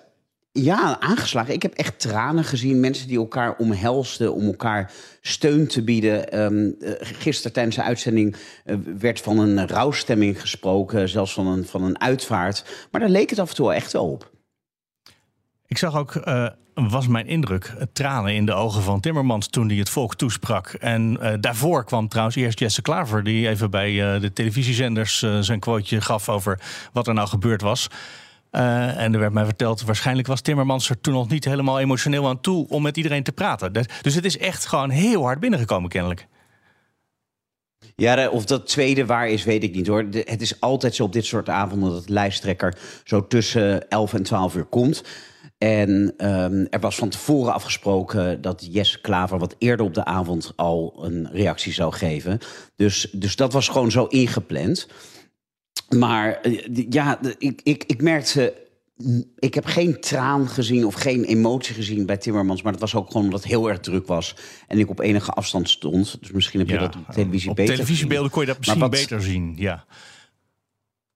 ja, aangeslagen. Ik heb echt tranen gezien. Mensen die elkaar omhelsten om elkaar steun te bieden. Um, gisteren tijdens de uitzending uh, werd van een rouwstemming gesproken. Zelfs van een, van een uitvaart. Maar daar leek het af en toe echt wel op. Ik zag ook, uh, was mijn indruk, tranen in de ogen van Timmermans toen hij het volk toesprak. En daarvoor kwam trouwens eerst Jesse Klaver, die even bij de televisiezenders zijn quoteje gaf over wat er nou gebeurd was. Uh, en er werd mij verteld, waarschijnlijk was Timmermans er toen nog niet helemaal emotioneel aan toe om met iedereen te praten. Dus het is echt gewoon heel hard binnengekomen, kennelijk. Ja, of dat tweede waar is, weet ik niet hoor. het is altijd zo op dit soort avonden dat de lijsttrekker zo tussen 11 en 12 uur komt. En um, er was van tevoren afgesproken dat Jesse Klaver wat eerder op de avond al een reactie zou geven. Dus, dus dat was gewoon zo ingepland. Maar eh, ja, ik, ik, ik merkte. Ik heb geen traan gezien of geen emotie gezien bij Timmermans. Maar dat was ook gewoon omdat het heel erg druk was. En ik op enige afstand stond. Dus misschien heb je dat op televisie op beter televisiebeelden kon je dat misschien beter zien, ja.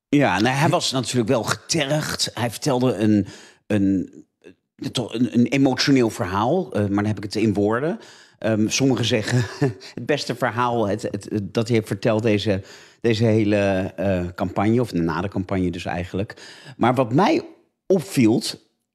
Ja, nou, hij was natuurlijk wel getergd. Hij vertelde een, een, een, een emotioneel verhaal. Uh, maar dan heb ik het in woorden. Um, sommigen zeggen het beste verhaal het, het, dat hij heeft verteld deze deze hele uh, campagne, of na de campagne dus eigenlijk. Maar wat mij opviel,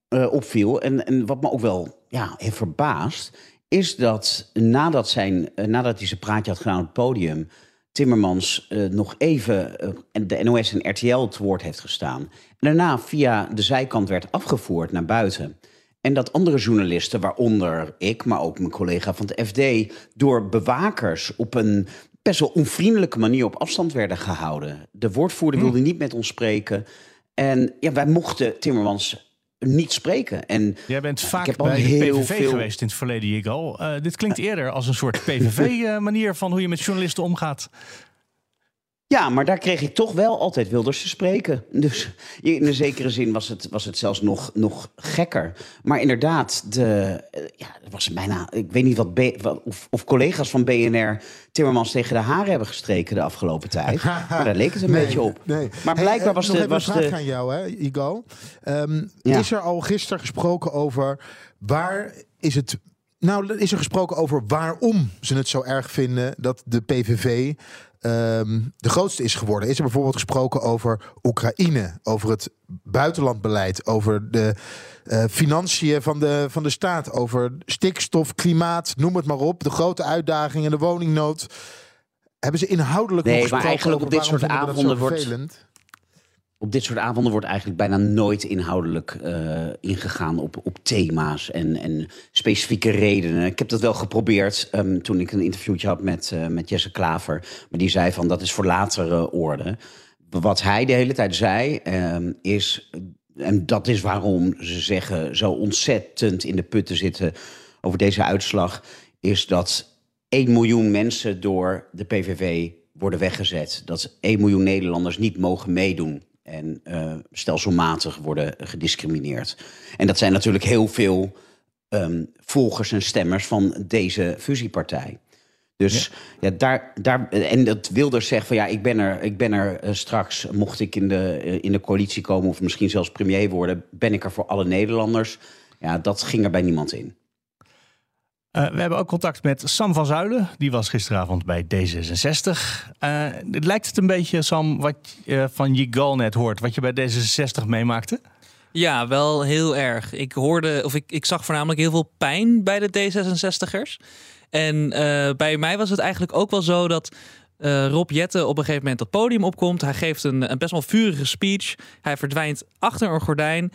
uh, opviel en, en wat me ook wel ja, heeft verbaasd, is dat nadat, zijn, uh, nadat hij zijn praatje had gedaan op het podium, Timmermans nog even de NOS en RTL het woord heeft gestaan. En daarna via de zijkant werd afgevoerd naar buiten. En dat andere journalisten, waaronder ik, maar ook mijn collega van de FD, door bewakers op een best wel onvriendelijke manier op afstand werden gehouden. De woordvoerder hm. wilde niet met ons spreken. En ja, wij mochten Timmermans niet spreken. En Jij bent vaak bij de PVV veel... geweest in het verleden, Jigal. Uh, dit klinkt eerder als een soort PVV-manier eh, van hoe je met journalisten omgaat. Ja, maar daar kreeg ik toch wel altijd Wilders te spreken. Dus in een zekere zin was het, was het zelfs nog, nog gekker. Maar inderdaad, de, ja, het was bijna. Ik weet niet wat, of, of, collega's van BNR Timmermans tegen de haren hebben gestreken de afgelopen tijd. maar daar leek het een beetje op. Nee. Maar blijkbaar eh, was de. Was een vraag aan jou, hè, Igo. Um, Is er al gisteren gesproken over waar is het nou, is er gesproken over waarom ze het zo erg vinden dat de PVV Ehm, de grootste is geworden. Is er bijvoorbeeld gesproken over Oekraïne, over het buitenlandbeleid, over de uh, financiën van de, van de staat, over stikstof, klimaat, noem het maar op. De grote uitdagingen, de woningnood. Hebben ze inhoudelijk nee, nog gesproken maar eigenlijk op dit soort avonden wordt op dit soort avonden wordt eigenlijk bijna nooit inhoudelijk uh, ingegaan op, op thema's en, en specifieke redenen. Ik heb dat wel geprobeerd um, toen ik een interviewtje had met, uh, met Jesse Klaver. Maar die zei van dat is voor latere orde. Wat hij de hele tijd zei um, is, en dat is waarom ze zeggen zo ontzettend in de putten zitten over deze uitslag, is dat 1 miljoen mensen door de PVV worden weggezet. Dat 1 miljoen Nederlanders niet mogen meedoen en uh, stelselmatig worden gediscrimineerd. En dat zijn natuurlijk heel veel um, volgers en stemmers van deze fusiepartij. Dus ja. daar, daar, en dat Wilders zegt van ja, ik ben er, ik ben er uh, straks, mocht ik in de, uh, in de coalitie komen of misschien zelfs premier worden, ben ik er voor alle Nederlanders. Ja, dat ging er bij niemand in. Uh, we hebben ook contact met Sam van Zuilen. Die was gisteravond bij D66. Uh, lijkt het een beetje, Sam, wat je van Jigal net hoort, wat je bij D66 meemaakte? Ja, wel heel erg. Ik hoorde, of ik, ik zag voornamelijk heel veel pijn bij de D66'ers. En uh, bij mij was het eigenlijk ook wel zo dat Rob Jette op een gegeven moment dat podium opkomt. Hij geeft een, een best wel vurige speech. Hij verdwijnt achter een gordijn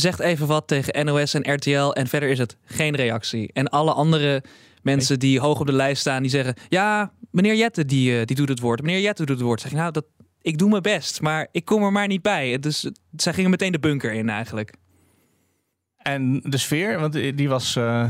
zegt even wat tegen NOS en RTL en verder is het geen reactie. En alle andere mensen die hoog op de lijst staan, die zeggen: Ja, meneer Jette die, die doet het woord. Meneer Jette doet het woord. Zeg je, nou, dat, ik doe mijn best, maar ik kom er maar niet bij. Dus zij gingen meteen de bunker in eigenlijk. En de sfeer, want die was uh,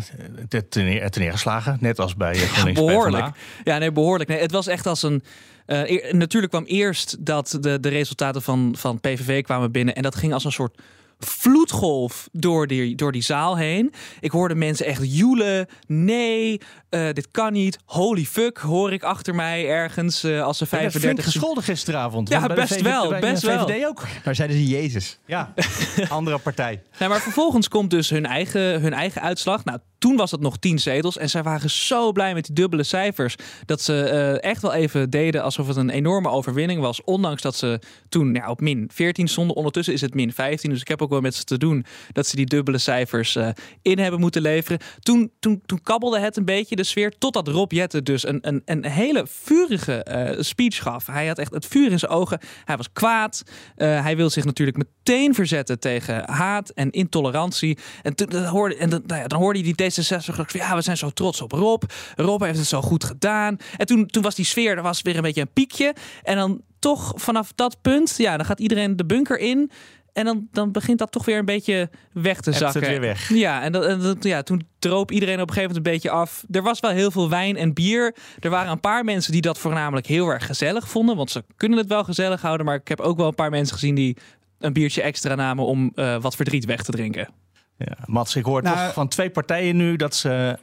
ten, neergeslagen, net als bij. Ja, behoorlijk. Ja, nee, behoorlijk. Nee, het was echt als een. Uh, natuurlijk kwam eerst dat de, de resultaten van, van PVV kwamen binnen. En dat ging als een soort vloedgolf door die, door die zaal heen. Ik hoorde mensen echt joelen. Nee, uh, dit kan niet. Holy fuck, hoor ik achter mij ergens uh, als ze 35... Ja, gescholden gisteravond. Ja, best wel. Best wel. VVD ook. Daar zeiden ze Jezus. Ja, andere partij. Nee, maar vervolgens komt dus hun eigen, hun eigen uitslag. Nou, toen was het nog tien zetels. En zij waren zo blij met die dubbele cijfers. Dat ze uh, echt wel even deden alsof het een enorme overwinning was. Ondanks dat ze toen op min 14 stonden. Ondertussen is het min 15. Dus ik heb ook wel met ze te doen dat ze die dubbele cijfers uh, in hebben moeten leveren. Toen, toen, toen kabbelde het een beetje de sfeer. Totdat Rob Jetten dus een, een, een hele vurige uh, speech gaf. Hij had echt het vuur in zijn ogen. Hij was kwaad. hij wil zich natuurlijk meteen verzetten tegen haat en intolerantie. En, toen, hoorde, en nou ja, dan hoorde hij die D66 ja, we zijn zo trots op Rob. Rob heeft het zo goed gedaan. En toen, toen was die sfeer, er was weer een beetje een piekje. En dan toch vanaf dat punt, ja, dan gaat iedereen de bunker in. En dan, dan begint dat toch weer een beetje weg te zakken. Het weer weg. Ja, en, dat, en ja, toen droop iedereen op een gegeven moment een beetje af. Er was wel heel veel wijn en bier. Er waren een paar mensen die dat voornamelijk heel erg gezellig vonden. Want ze kunnen het wel gezellig houden. Maar ik heb ook wel een paar mensen gezien die een biertje extra namen om uh, wat verdriet weg te drinken. Ja, Mats, ik hoor nou, toch van twee partijen nu dat ze.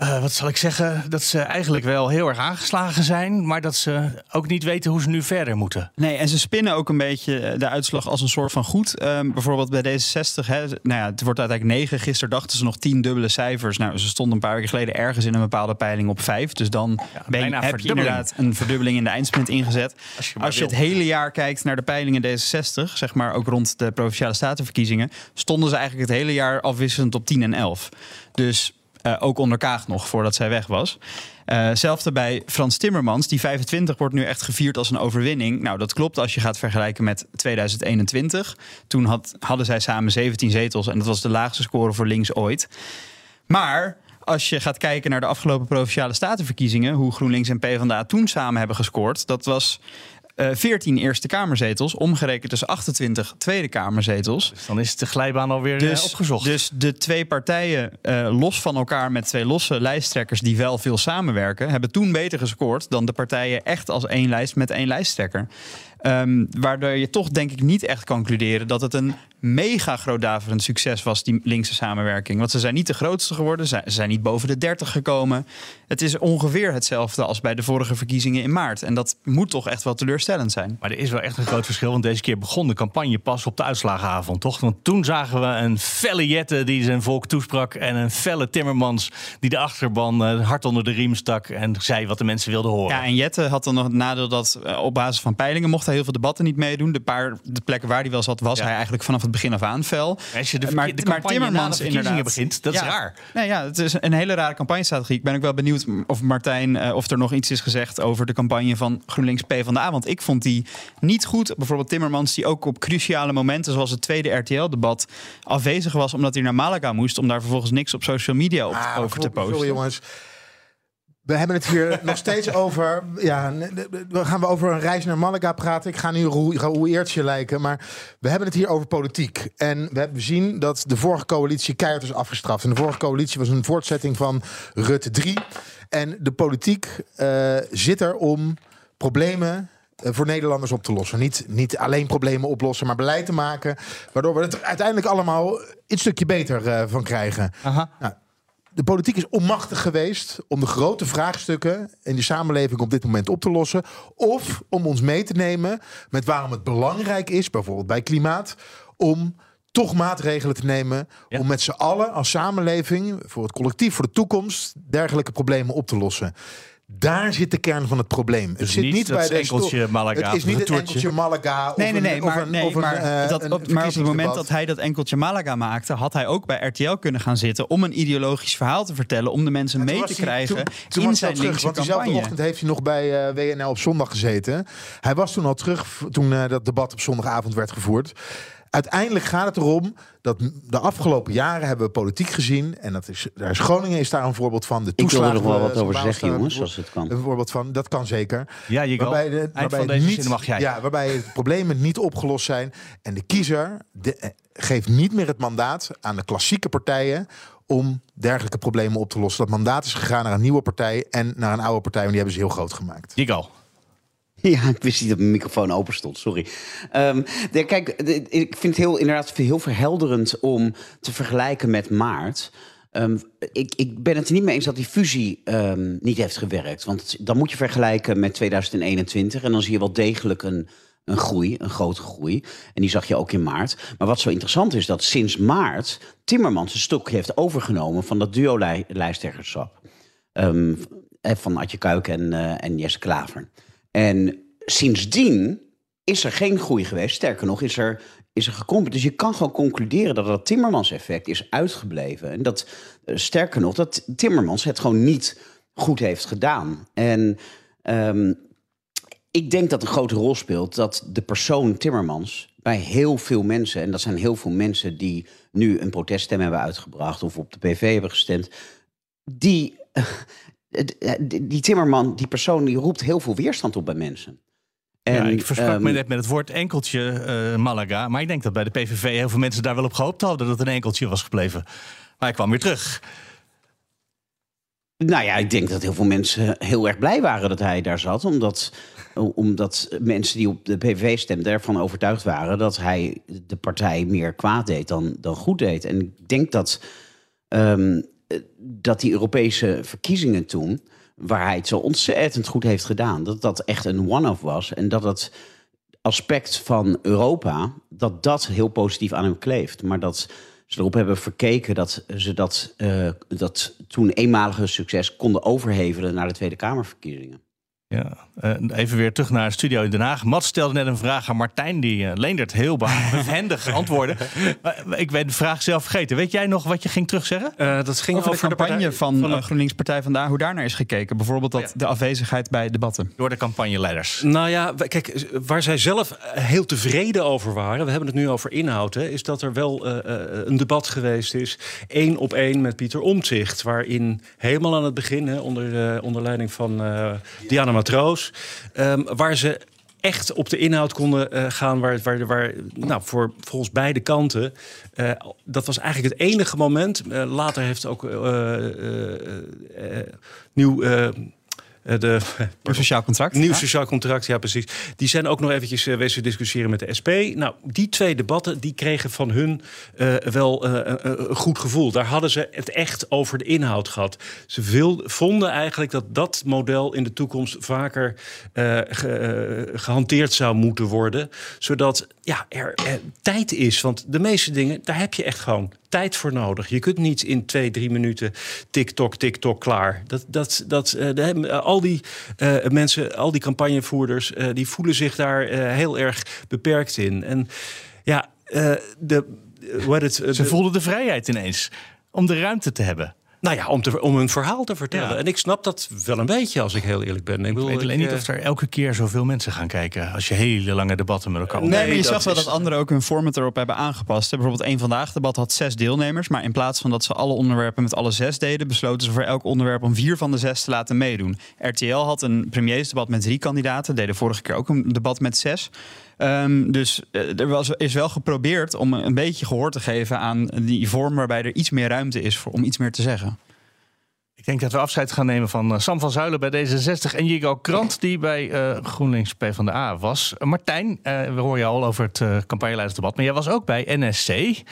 Uh, uh, wat zal ik zeggen? Dat ze eigenlijk wel heel erg aangeslagen zijn, maar dat ze ook niet weten hoe ze nu verder moeten. Nee, en ze spinnen ook een beetje eh, de uitslag als een soort van goed. Um, bijvoorbeeld bij D66, hè, nou ja, het wordt uiteindelijk negen. Gisteren dachten ze nog tien dubbele cijfers. Nou, ze stonden een paar weken geleden ergens in een bepaalde peiling op vijf. Dus dan ja, ben je, heb je inderdaad een verdubbeling in de eindsprint ingezet. Als je, als je het hele jaar kijkt naar de peilingen D66, zeg maar ook rond de provinciale statenverkiezingen, stonden ze eigenlijk het hele jaar afwisselend op 10 en 11. Dus uh, ook onder Kaag nog, voordat zij weg was. Uh, bij Frans Timmermans. Die 25 wordt nu echt gevierd als een overwinning. Nou, dat klopt als je gaat vergelijken met 2021. Toen had, hadden zij samen 17 zetels. En dat was de laagste score voor links ooit. Maar als je gaat kijken naar de afgelopen provinciale statenverkiezingen, hoe GroenLinks en PvdA toen samen hebben gescoord, dat was 14 uh, Eerste Kamerzetels, omgerekend dus 28 Tweede Kamerzetels. Dus dan is de glijbaan alweer dus, uh, opgezocht. Dus de twee partijen, uh, los van elkaar met twee losse lijsttrekkers die wel veel samenwerken, hebben toen beter gescoord dan de partijen echt als één lijst met één lijsttrekker. Um, waardoor je toch denk ik niet echt concluderen dat het een mega groot daverend succes was, die linkse samenwerking. Want ze zijn niet de grootste geworden, ze zijn niet boven de 30 gekomen. Het is ongeveer hetzelfde als bij de vorige verkiezingen in maart. En dat moet toch echt wel teleurstellend zijn. Maar er is wel echt een groot verschil, want deze keer begon de campagne pas op de uitslagenavond, toch? Want toen zagen we een felle Jette die zijn volk toesprak en een felle Timmermans die de achterban uh, hard onder de riem stak en zei wat de mensen wilden horen. Ja, en Jette had dan nog het nadeel dat uh, op basis van peilingen mocht hij heel veel debatten niet meedoen. De paar de plekken waar hij wel zat, was ja. hij eigenlijk vanaf het begin af aan fel. Als je de, maar, de maar Timmermans inderdaad begint, dat ja, is raar. Nee, ja, het is een hele rare campagnestrategie. Ik ben ook wel benieuwd of Martijn, uh, of er nog iets is gezegd over de campagne van GroenLinks P van de A. Want ik vond die niet goed. Bijvoorbeeld Timmermans, die ook op cruciale momenten, zoals het tweede RTL-debat, afwezig was omdat hij naar Malaga moest om daar vervolgens niks op social media op, ah, over te posten. Sorry jongens. We hebben het hier nog steeds over. Ja, we gaan we over een reis naar Malaga praten. Ik ga nu hoe eertje lijken. Maar we hebben het hier over politiek. En we hebben zien dat de vorige coalitie keihard is afgestraft. En de vorige coalitie was een voortzetting van Rutte 3. En de politiek uh, zit er om problemen uh, voor Nederlanders op te lossen. Niet, niet alleen problemen oplossen, maar beleid te maken. Waardoor we het uiteindelijk allemaal een stukje beter uh, van krijgen. Aha. Nou, de politiek is onmachtig geweest om de grote vraagstukken in de samenleving op dit moment op te lossen. Of om ons mee te nemen met waarom het belangrijk is, bijvoorbeeld bij klimaat, om toch maatregelen te nemen ja. om met z'n allen als samenleving, voor het collectief, voor de toekomst, dergelijke problemen op te lossen. Daar zit de kern van het probleem. het zit niet, bij het enkeltje Malaga. Het is niet het enkeltje Malaga. Nee, nee, nee. Maar, nee, maar, dat, op, maar op het moment dat hij dat enkeltje Malaga maakte, had hij ook bij RTL kunnen gaan zitten om een ideologisch verhaal te vertellen, om de mensen mee te krijgen toen, toen in zijn terug, Want diezelfde ochtend heeft hij nog bij uh, WNL op zondag gezeten. Hij was toen al terug toen uh, dat debat op zondagavond werd gevoerd. Uiteindelijk gaat het erom dat de afgelopen jaren hebben we politiek gezien. En dat is, daar is Groningen is daar een voorbeeld van. De Ik wil er nog wel wat over zeggen, jongens, als het kan. Een voorbeeld van, dat kan zeker. Ja, je waarbij, de, waarbij, deze niet, mag jij. Ja, waarbij het problemen niet opgelost zijn. En de kiezer de, eh, geeft niet meer het mandaat aan de klassieke partijen om dergelijke problemen op te lossen. Dat mandaat is gegaan naar een nieuwe partij en naar een oude partij, en die hebben ze heel groot gemaakt. Jigal. Ja, ik wist niet dat mijn microfoon open stond, sorry. De, kijk, ik vind het heel, inderdaad heel verhelderend om te vergelijken met maart. Um, ik, ik, ben het er niet mee eens dat die fusie um, niet heeft gewerkt. Want dan moet je vergelijken met 2021 en dan zie je wel degelijk een, een groei, een grote groei. En die zag je ook in maart. Maar wat zo interessant is, dat sinds maart Timmermans een stok heeft overgenomen van dat duo-lijsttrekkerschap. Um, van Adje Kuik en, uh, en Jesse Klaver. En sindsdien is er geen groei geweest. Sterker nog, is er, is er gekomen. Dus je kan gewoon concluderen dat dat Timmermans-effect is uitgebleven. En dat, eh, sterker nog, dat Timmermans het gewoon niet goed heeft gedaan. En um, ik denk dat een grote rol speelt dat de persoon Timmermans bij heel veel mensen, en dat zijn heel veel mensen die nu een proteststem hebben uitgebracht of op de PV hebben gestemd, die die Timmerman, die persoon, die roept heel veel weerstand op bij mensen. En, ja, ik versprak um, me net met het woord enkeltje uh, Malaga. Maar ik denk dat bij de PVV heel veel mensen daar wel op gehoopt hadden dat het een enkeltje was gebleven. Maar hij kwam weer terug. Nou ja, ik denk dat heel veel mensen heel erg blij waren dat hij daar zat. Omdat, omdat mensen die op de PVV stemden ervan overtuigd waren dat hij de partij meer kwaad deed dan, dan goed deed. En ik denk dat um, dat die Europese verkiezingen toen, waar hij het zo ontzettend goed heeft gedaan, dat dat echt een one-off was. En dat het aspect van Europa, dat dat heel positief aan hem kleeft. Maar dat ze erop hebben verkeken dat ze dat, uh, dat toen eenmalige succes konden overhevelen naar de Tweede Kamerverkiezingen. Ja, uh, even weer terug naar het studio in Den Haag. Mats stelde net een vraag aan Martijn, die uh, Leendert heel behendig antwoorden. uh, ik ben de vraag zelf vergeten. Weet jij nog wat je ging terugzeggen? dat ging over, over de campagne de van, van de... GroenLinks Partij vandaar, hoe daar naar is gekeken. Bijvoorbeeld dat de afwezigheid bij debatten. Door de campagneleiders. Nou ja, kijk, waar zij zelf heel tevreden over waren, we hebben het nu over inhoud, hè, is dat er wel een debat geweest is, één op één met Pieter Omtzigt, waarin helemaal aan het begin, hè, onder, onder leiding van Diana matroos. Um, waar ze echt op de inhoud konden uh, gaan. Waar, waar, waar nou, voor volgens beide kanten. Uh, dat was eigenlijk het enige moment. Uh, later heeft ook nieuw eh, de, Nieuw sociaal contract. Nieuw sociaal contract, ja precies. Die zijn ook nog eventjes uh, wezen discussiëren met de SP. Nou, die twee debatten die kregen van hun uh, wel een goed gevoel. Daar hadden ze het echt over de inhoud gehad. Ze wil, vonden eigenlijk dat dat model in de toekomst vaker ge, gehanteerd zou moeten worden. Zodat ja, er, er tijd is. Want de meeste dingen, daar heb je echt gewoon tijd voor nodig. Je kunt niet in twee, drie minuten TikTok, TikTok klaar. Dat, dat, dat, uh, al die uh, mensen, al die campagnevoerders, uh, die voelen zich daar heel erg beperkt in. En ja, de, wat het, Ze voelden de vrijheid ineens om de ruimte te hebben. Nou ja, om, te, om een verhaal te vertellen. En ik snap dat wel een beetje, als ik heel eerlijk ben. Ik, weet alleen niet of er elke keer zoveel mensen gaan kijken... als je hele lange debatten met elkaar... Nee, nee maar je zag wel dat anderen ook hun format erop hebben aangepast. Bijvoorbeeld één Vandaag debat had zes deelnemers... maar in plaats van dat ze alle onderwerpen met alle zes deden... besloten ze voor elk onderwerp om vier van de zes te laten meedoen. RTL had een premiersdebat met drie kandidaten. Deden vorige keer ook een debat met zes... Um, dus uh, er was, is wel geprobeerd om een beetje gehoor te geven aan die vorm waarbij er iets meer ruimte is voor, om iets meer te zeggen. Ik denk dat we afscheid gaan nemen van uh, Sam van Zuilen bij D66 en Jigo Krant die bij uh, GroenLinks PvdA was. Martijn, we horen je al over het campagneleidersdebat, maar jij was ook bij NSC.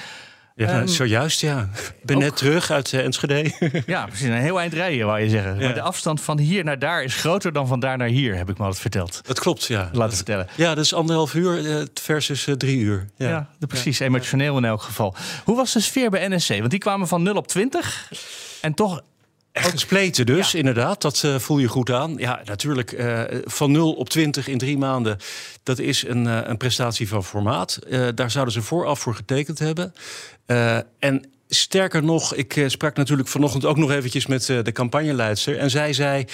Ja, um, zojuist, ja. Ik ben net terug uit uh, Enschede. ja, precies. Een heel eind rijden, wou je zeggen. Ja. Maar de afstand van hier naar daar is groter dan van daar naar hier, heb ik me altijd verteld. Dat klopt, ja. Laten vertellen. Ja, dat is anderhalf uur uh, versus uh, drie uur. Ja, ja precies. Emotioneel in elk geval. Hoe was de sfeer bij NSC? Want die kwamen van 0 op 20. En toch gespleten dus, inderdaad. Dat uh, voel je goed aan. Ja, natuurlijk, uh, van 0 op 20 in drie maanden... dat is een, uh, een prestatie van formaat. daar zouden ze vooraf voor getekend hebben. en Sterker nog, ik uh, sprak natuurlijk vanochtend ook nog eventjes met uh, de campagneleidster. En zij zei: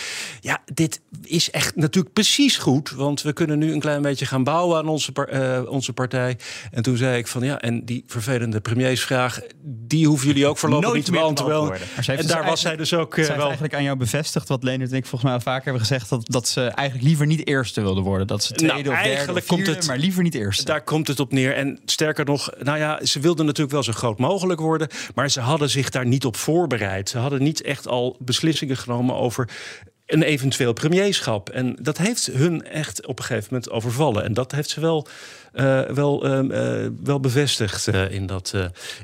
Ja, dit is echt natuurlijk precies goed. Want we kunnen nu een klein beetje gaan bouwen aan onze, uh, onze partij. En toen zei ik: van ja, en die vervelende premiersvraag, die hoeven jullie ook voorlopig Nooit niet te beantwoorden. En dus daar was zij dus ook. Zij wel... eigenlijk aan jou bevestigd wat Leonard en ik volgens mij al vaker hebben gezegd: dat, dat ze eigenlijk liever niet eerste wilden worden. Dat ze tweede nou, of derde of vierde, het, maar liever niet eerste. Daar komt het op neer. En sterker nog, nou ja, ze wilden natuurlijk wel zo groot mogelijk worden. Maar ze hadden zich daar niet op voorbereid. Ze hadden niet echt al beslissingen genomen over een eventueel premierschap. En dat heeft hun echt op een gegeven moment overvallen. En dat heeft ze wel, uh, wel, uh, wel bevestigd in, dat,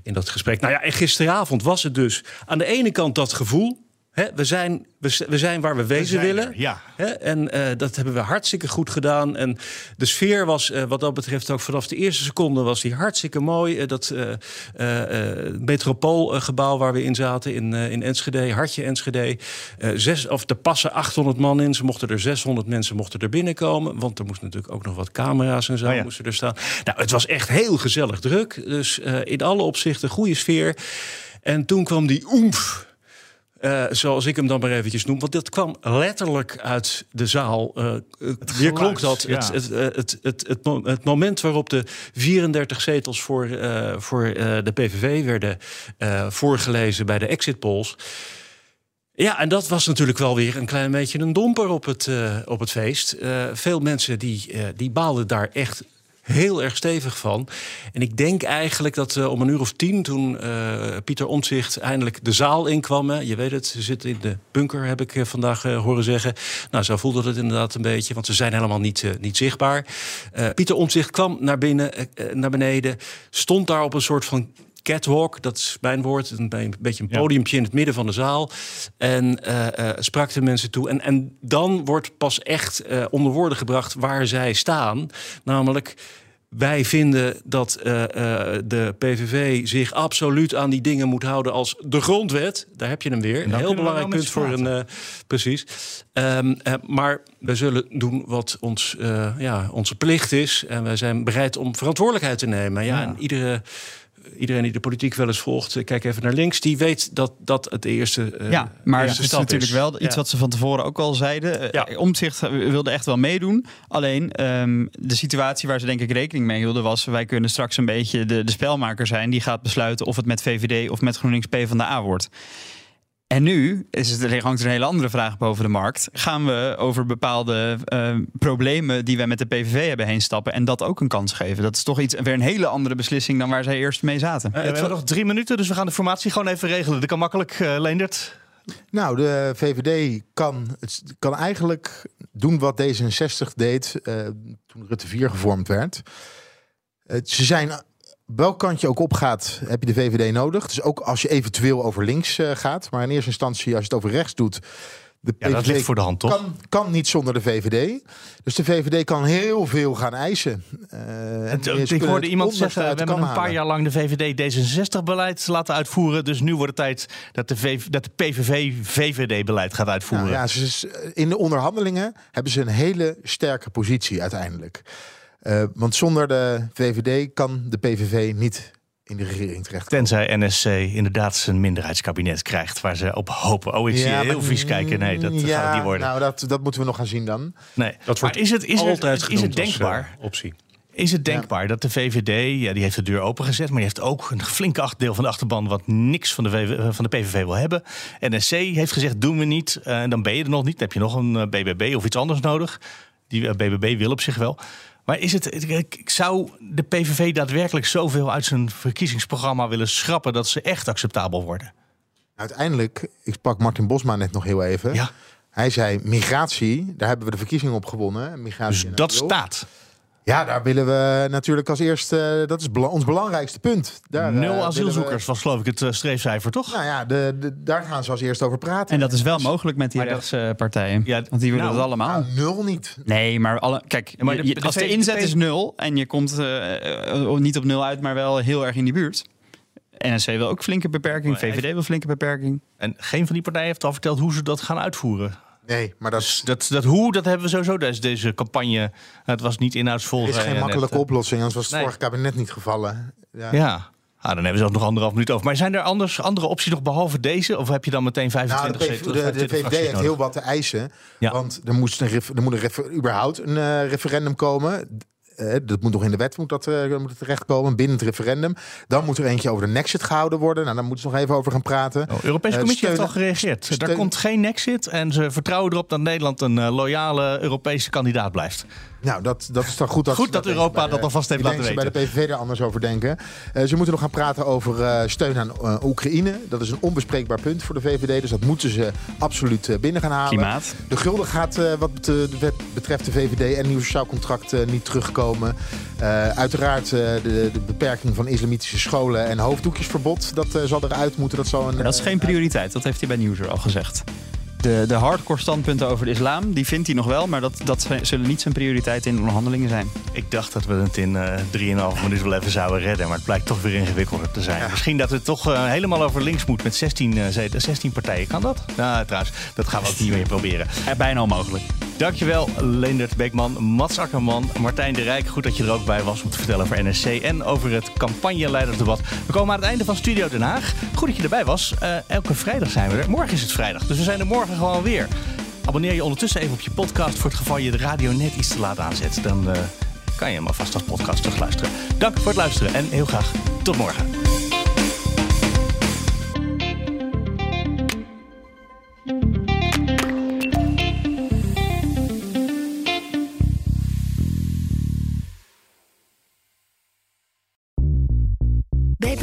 in dat gesprek. Nou ja, en gisteravond was het dus aan de ene kant dat gevoel we, zijn, we, zijn waar we wezen willen. ja. en uh, dat hebben we hartstikke goed gedaan. En de sfeer was uh, wat dat betreft ook vanaf de eerste seconde was die hartstikke mooi. Uh, dat metropoolgebouw waar we in zaten in, in Enschede, Hartje Enschede. zes, of er passen 800 man in. Ze mochten er 600 mensen mochten er binnenkomen. Want er moesten natuurlijk ook nog wat camera's en zo oh moesten er staan. Nou, het was echt heel gezellig druk. Dus in alle opzichten goede sfeer. En toen kwam die oemf uh, zoals ik hem dan maar eventjes noem. Want dat kwam letterlijk uit de zaal. Uh, weer klonk dat. Ja. Het, het, het, het, het, moment waarop de 34 zetels voor, uh, voor de PVV werden voorgelezen bij de exit polls. Ja, en dat was natuurlijk wel weer een klein beetje een domper op het, op het feest. veel mensen die, die baalden daar echt heel erg stevig van. En ik denk eigenlijk dat uh, om een uur of tien, toen uh, Pieter Omtzigt eindelijk de zaal inkwam. Hè, je weet het, ze zitten in de bunker, heb ik uh, vandaag horen zeggen. Nou, zo voelde het inderdaad een beetje, want ze zijn helemaal niet, niet zichtbaar. Pieter Omtzigt kwam naar binnen, naar beneden, stond daar op een soort van catwalk, dat is mijn woord, een, een beetje een podiumpje in het midden van de zaal. En uh, uh, sprak de mensen toe. En, en dan wordt pas echt uh, onder woorden gebracht waar zij staan. Namelijk. Wij vinden dat de PVV zich absoluut aan die dingen moet houden als de grondwet. Daar heb je hem weer. Een heel belangrijk punt voor een. precies. Um, maar we zullen doen wat ons, ja, onze plicht is. En wij zijn bereid om verantwoordelijkheid te nemen. Ja, ja. En iedere iedereen die de politiek wel eens volgt, eh, kijk even naar links, die weet dat dat het eerste. Uh, ja, maar het is natuurlijk wel iets wat ze van tevoren ook al zeiden. Eh, ja. Omzicht wilde echt wel meedoen. Alleen um, de situatie waar ze denk ik rekening mee hielden was: wij kunnen straks een beetje de, de spelmaker zijn die gaat besluiten of het met VVD of met GroenLinks P van de A wordt. En nu is het, er hangt er een hele andere vraag boven de markt. Gaan we over bepaalde uh, problemen die wij met de PVV hebben heen stappen en dat ook een kans geven? Dat is toch iets, weer een hele andere beslissing dan waar zij eerst mee zaten. Uh, we hebben nog drie minuten, dus we gaan de formatie gewoon even regelen. Dat kan makkelijk, uh, Leendert. Nou, de VVD kan, het, kan eigenlijk doen wat D66 deed toen Rutte 4 gevormd werd. ze zijn welk kant je ook op gaat, heb je de VVD nodig. Dus ook als je eventueel over links uh, gaat. Maar in eerste instantie, als je het over rechts doet. De ja, dat ligt voor de hand, toch? Kan, kan niet zonder de VVD. Dus de VVD kan heel veel gaan eisen. Uh, en ik hoorde iemand zeggen, we hebben een paar jaar lang de VVD D66-beleid laten uitvoeren. Dus nu wordt het tijd dat de, dat de PVV VVD-beleid gaat uitvoeren. Nou, ja, ze, in de onderhandelingen hebben ze een hele sterke positie uiteindelijk. Uh, want zonder de VVD kan de PVV niet in de regering terecht. Tenzij NSC inderdaad zijn minderheidskabinet krijgt waar ze op hopen. Oh, ik ja, zie heel vies kijken. Nee, dat ja, gaat niet worden. Nou, dat, dat moeten we nog gaan zien dan. Nee, dat wordt is het, is altijd het, is het denkbaar? Als, uh, optie. Is het denkbaar dat de VVD, ja, die heeft de deur opengezet, maar die heeft ook een flink deel van de achterban wat niks van de, VV, van de PVV wil hebben. NSC heeft gezegd: doen we niet. Uh, en dan ben je er nog niet. Dan heb je nog een BBB of iets anders nodig. Die BBB wil op zich wel. Maar is het, ik zou de PVV daadwerkelijk zoveel uit zijn verkiezingsprogramma willen schrappen dat ze echt acceptabel worden? Uiteindelijk, ik sprak Martin Bosma net nog heel even. Ja. Hij zei migratie, daar hebben we de verkiezing op gewonnen. Migratie dus dat staat. Ja, daar willen we natuurlijk als eerste. Dat is ons belangrijkste punt. Daar, Nul uh, asielzoekers was geloof ik het uh, streefcijfer, toch? Nou ja, de, de, daar gaan ze als eerste over praten. En dat is wel mogelijk met die rechtspartijen. Ja, want die willen nou, het allemaal. Nou, nul niet. Nee, maar alle, kijk, maar de, de, als de inzet is nul en je komt uh, niet op nul uit, maar wel heel erg in die buurt NSC wil ook flinke beperking, VVD wil flinke beperking. En geen van die partijen heeft al verteld hoe ze dat gaan uitvoeren. Nee, maar dat, dus dat, dat hoe, dat hebben we sowieso. Deze campagne, het was niet inhoudsvol. Er is geen makkelijke oplossing, anders was het nee. vorige kabinet niet gevallen. Ja. ja. Ah, dan hebben ze ook nog anderhalf minuut over. Maar zijn er anders, andere opties nog behalve deze? Of heb je dan meteen 25 nou, zetels? De, de, VVD heeft heel wat te eisen. Ja. Want er, moest een, er moet een überhaupt een uh, referendum komen. Uh, dat moet nog in de wet moet dat, uh, moet het terechtkomen, binnen het referendum. Dan moet er eentje over de Nexit gehouden worden. Nou, daar moeten ze nog even over gaan praten. de oh, Europese Commissie heeft al gereageerd. Daar komt geen Nexit en ze vertrouwen erop dat Nederland een loyale Europese kandidaat blijft. Nou, dat, dat is dan goed dat, goed dat, Europa dat alvast heeft laten weten. ze bij de PVV er anders over denken. Uh, ze moeten nog gaan praten over uh, steun aan uh, Oekraïne. Dat is een onbespreekbaar punt voor de VVD. Dus dat moeten ze absoluut binnen gaan halen. Klimaat. De gulden gaat wat de wet betreft de VVD en nieuw sociaal contract niet terugkomen. uiteraard de, de, beperking van islamitische scholen en hoofddoekjesverbod. Dat zal eruit moeten. Dat, zal een, dat is geen prioriteit. Dat heeft hij bij Nieuwser al gezegd de, de hardcore standpunten over de islam, die vindt hij nog wel, maar dat, dat zullen niet zijn prioriteit in de onderhandelingen zijn. Ik dacht dat we het in uh, 3,5 minuten wel even zouden redden, maar het blijkt toch weer ingewikkelder te zijn. Misschien dat het toch uh, helemaal over links moet met 16, uh, 16 partijen. Kan dat? Nou, trouwens, dat gaan we ook niet meer proberen. Ja, bijna onmogelijk. Dankjewel, Leendert Beekman, Mats Akkerman, Martijn de Rijk. Goed dat je er ook bij was om te vertellen over NSC en over het campagneleidersdebat. We komen aan het einde van Studio Den Haag. Goed dat je erbij was. Uh, elke vrijdag zijn we er. Morgen is het vrijdag, dus we zijn er gewoon weer. Abonneer je ondertussen even op je podcast voor het geval je de radio net iets te laat aanzet. Dan uh, kan je hem alvast als podcast terugluisteren. Dank voor het luisteren en heel graag tot morgen.